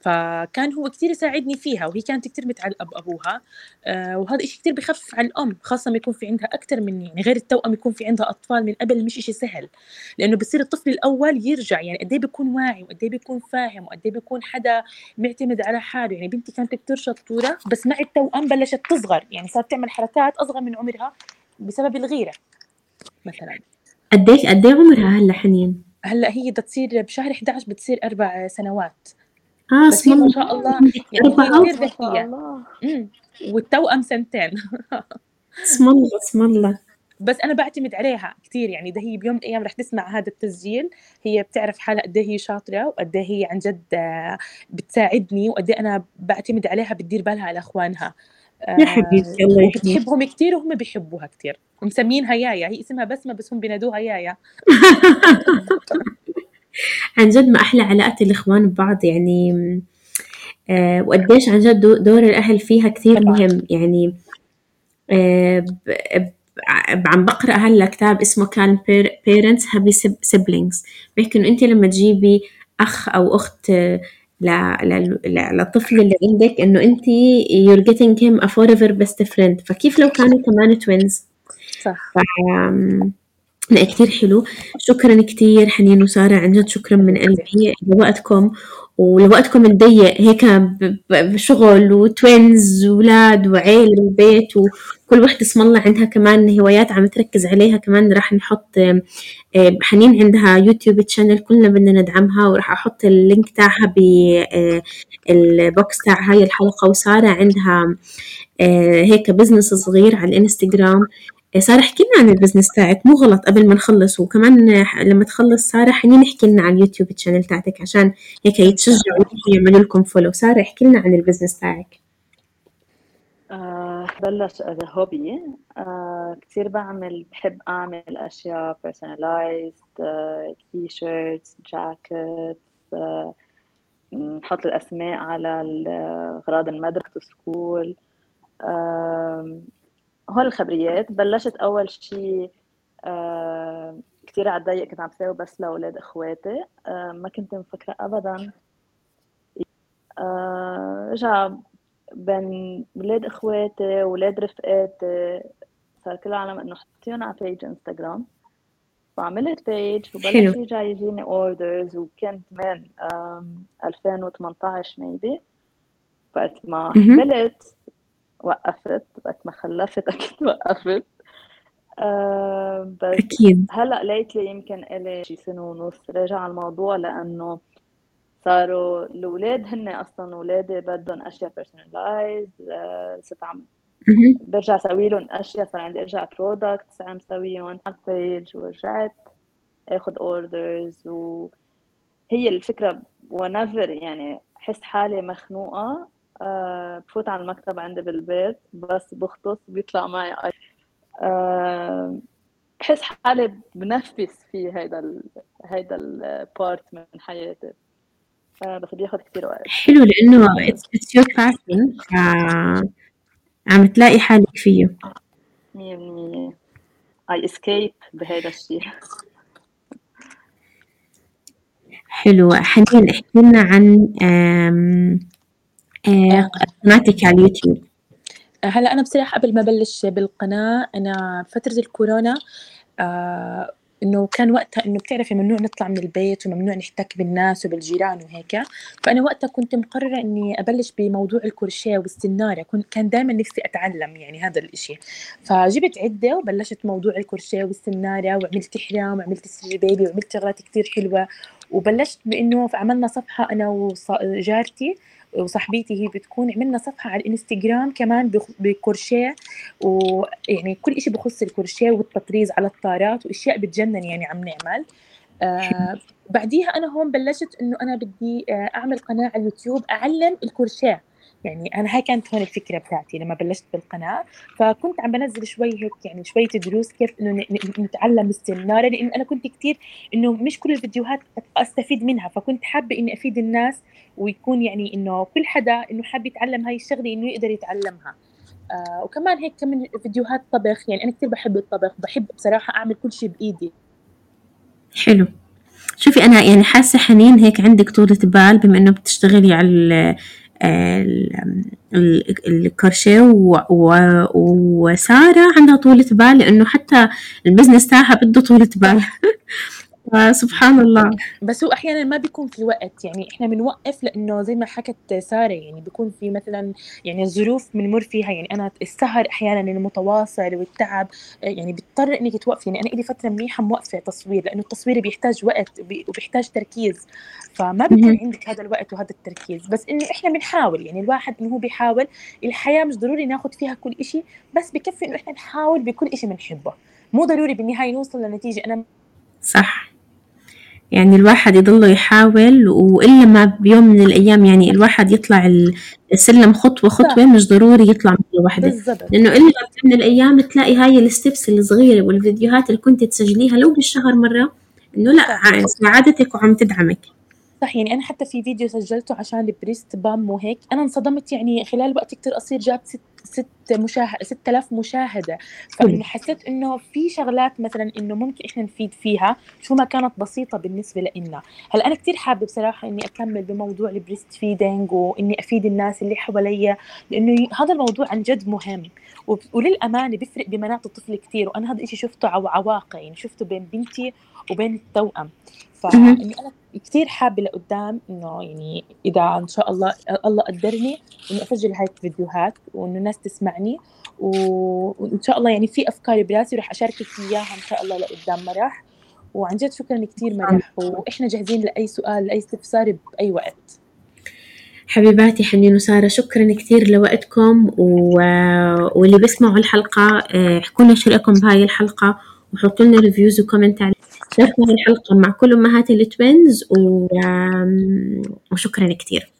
فكان هو كثير يساعدني فيها وهي كانت كثير متعلقة بأبوها. آه وهذا إشي كثير بخفف على الأم خاصة ما يكون في عندها أكثر من يعني غير التوأم يكون في عندها أطفال من قبل مش إشي سهل. لأنه بصير الطفل الأول يرجع يعني قد إيه بيكون واعي وقد إيه بيكون فاهم وقد إيه بيكون حدا معتمد على حاله. يعني بنتي كانت كثير شطورة بس مع التوأم بلشت تصغر. يعني صارت تعمل حركات أصغر من عمرها بسبب الغيرة مثلا. قديش قد إيه عمرها هلأ حنين؟ هلأ هي بدها تصير بشهر 11 بتصير أربع سنوات. آه بس هي ما شاء الله. يعني كثير ذكيه. والتوأم سنتين. اسم الله اسم الله. بس أنا بعتمد عليها كثير يعني ده هي بيوم من الأيام رح تسمع هذا التسجيل. هي بتعرف حالها قد إيه هي شاطرة وقد إيه هي عن جد آه، بتساعدني وقد إيه أنا بعتمد عليها بتدير بالها على أخوانها. يا حبيبتي الله يحميك. وبتحبهم كثير وهم بيحبوها كثير ومسمينها يايا. هي اسمها بسمة بس هم بينادوها يايا. عن جد ما أحلى علاقة الإخوان ببعض يعني آه وقديش عن جد دو- دور الأهل فيها كثير. مهم. يعني آه ب- ب- عم بقرأ هلا كتاب اسمه calm parents happy siblings بيحكي إنه أنت لما تجيبي أخ أو أخت آه، للطفل اللي عندك إنه أنت you're getting him a forever best friend. فكيف لو كانوا كمان twins صح. لا كتير حلو. شكرا كتير حنين وسارة عن جد. شكرا من قلبي لوقتكم ولوقتكم الضيق. هيك بشغل و twins وولاد وعيلة بالبيت وكل وحدة اسم الله عندها كمان هوايات عم تركز عليها. كمان راح نحط حنين عندها يوتيوب channel كلنا بدنا ندعمها وراح أحط ال link تاعها بال box تاع هاي الحلقة. وسارة عندها آه، هيك business صغير على الإنستغرام. آه، سارة احكي لنا عن ال business تاعك مو غلط قبل ما نخلص وكمان آه، لما تخلص سارة حنين احكي لنا عن اليوتيوب channel تاعتك عشان هيك يتشجعوا يعملوا لكم follow سارة احكي لنا عن ال business تاعك. آه بلش a hobby. آه كتير بعمل بحب أشياء personalized آه t-shirts jackets آه نحط الأسماء على ال- أغراض المدرسة school آه هول الخبريات بلشت أول شي آه كتير على الضيق كنت عم ساوي بس لأولاد إخواتي. آه ما كنت مفكرة أبدا. آه رجع بين ولاد إخواتي ولاد رفقاتي صار كل العالم إنه حطيهم على page انستغرام فعملت page وبلش. يرجع يجيني orders وكنت من 2018 maybe وقت ما. حملت. وقفت وقت ما خلفت أكيد وقفت بس أكيد هلأ lately يمكن إلي شي سنة ونص راجع الموضوع لأنه صاروا الأولاد هن أصلا أولادي بدهم أشياء personalized آه، صرت عم. برجع أسوي لهم أشياء صار عندي أرجع products عم سويهم على ال page ورجعت آخذ orders وهي الفكرة whenever يعني أحس حالي مخنوقة آه، بفوت على المكتب عندي بالبيت بس بختص بيطلع معي آه، بحس حالي بنفس في هيدا ال هيدا ال part من حياتي. آه، بس بياخد كتير وقت. حلو it's your passion ف عم تلاقي حالك فيه. مية بالمية. I escape بهيدا الشيء حلو. حنين احكي لنا عن قناتك على اليوتيوب. هلا أنا بصراحه قبل ما أبلش بالقناة أنا فترة الكورونا آه إنه كان وقتها إنه بتعرفي ممنوع نطلع من البيت وممنوع نحتك بالناس وبالجيران وهيك. فأنا وقتها كنت مقررة إني أبلش بموضوع الكروشيه والسنارة. كنت كان دائما نفسي أتعلم يعني هذا الإشي. فجبت عدة وبلشت موضوع الكروشيه والسنارة وعملت حرام وعملت سري baby وعملت شغلات كتير حلوة. وبلشت بإنه عملنا صفحة أنا وجارتي وصاحبتي هي بتكون عملنا صفحة على الإنستغرام كمان بكروشيه ويعني كل إشي بخص الكروشيه والتطريز على الطارات وأشياء بتجنن يعني عم نعمل. آه بعديها أنا هون بلشت إنه أنا بدي آه أعمل قناة على اليوتيوب أعلم الكروشيه. يعني أنا هاي كانت هون الفكرة بتاعتي لما بلشت بالقناة فكنت عم بنزل شوي هيك يعني شوية دروس كيف إنه نتعلم السناره لأن أنا كنت كثير إنه مش كل الفيديوهات أستفيد منها فكنت حابة إني أفيد الناس ويكون يعني إنه كل حدا إنه حاب يتعلم هاي الشغلة إنه يقدر يتعلمها. آه وكمان هيك كمان فيديوهات طبخ يعني أنا كثير بحب الطبخ بحب بصراحة أعمل كل شيء بإيدي. حلو. شوفي أنا يعني حاسة حنين هيك عندك طولة بال بما إنه بتشتغلي على الكرشيه وسارة عندها طولة بال لأنه حتى البزنس تاعها بده طولة بال. سبحان الله. بس هو أحيانا ما بيكون في وقت يعني إحنا بنوقف لأنه زي ما حكت سارة يعني بيكون في مثلا يعني الظروف بنمر فيها يعني أنا السهر أحيانا المتواصل والتعب يعني بضطر إنك توقفي يعني أنا لي فترة منيحة موقفة تصوير لأنه التصوير بيحتاج وقت وبيحتاج تركيز فما بيكون عندك هذا الوقت وهذا التركيز. بس إنه إحنا بنحاول يعني الواحد إنه هو بيحاول الحياة مش ضروري ناخذ فيها كل شيء بس بكفي إنه إحنا نحاول بكل شيء بنحبه. مو ضروري بالنهاية نوصل لنتيجة أنا صح. يعني الواحد يضل يحاول وإلا ما بيوم من الأيام يعني الواحد يطلع السلم خطوة خطوة مش ضروري يطلع مرة واحدة لأنه إلا من الأيام تلاقي هاي ال steps الصغيرة والفيديوهات اللي كنت تسجليها لو بالشهر مرة إنه لا ساعدتك وعم تدعمك. صح يعني أنا حتى في فيديو سجلته عشان ال breast pump وهيك أنا انصدمت يعني خلال وقت كتير قصير جاب ست ست مشاهد 6000 مشاهدة. فانه حسيت إنه في شغلات مثلا إنه ممكن إحنا نفيد فيها شو ما كانت بسيطة بالنسبة لنا هلأ أنا كثير حابة بصراحة إني أكمل بموضوع ال breastfeeding واني أفيد الناس اللي حواليا لأنه هذا الموضوع عن جد مهم. وللأمانة بيفرق بمناعه الطفل كثير وأنا هذا الشيء شفته على واقع يعني شفته بين بنتي وبين التوأم. فإني أنا كثير حابة لقدام إنه يعني إذا إن شاء الله الله قدرني إنه أسجل هاي الفيديوهات وإنه الناس تسمعني وإن شاء الله يعني في أفكار براسي رح أشاركك إياها إن شاء الله لقدام مرح وعن جد شكرا كثير مرح وإحنا جاهزين لأي سؤال لأي استفسار بأي وقت. حبيباتي حنين وسارة شكرا كثير لوقتكم و... واللي بيسمعوا الحلقة احكوا لنا شو رأيكم بهاي الحلقة وحطوا لنا reviews و comment شاركوا الحلقة مع كل أمهات ال twins و... وشكرا كثير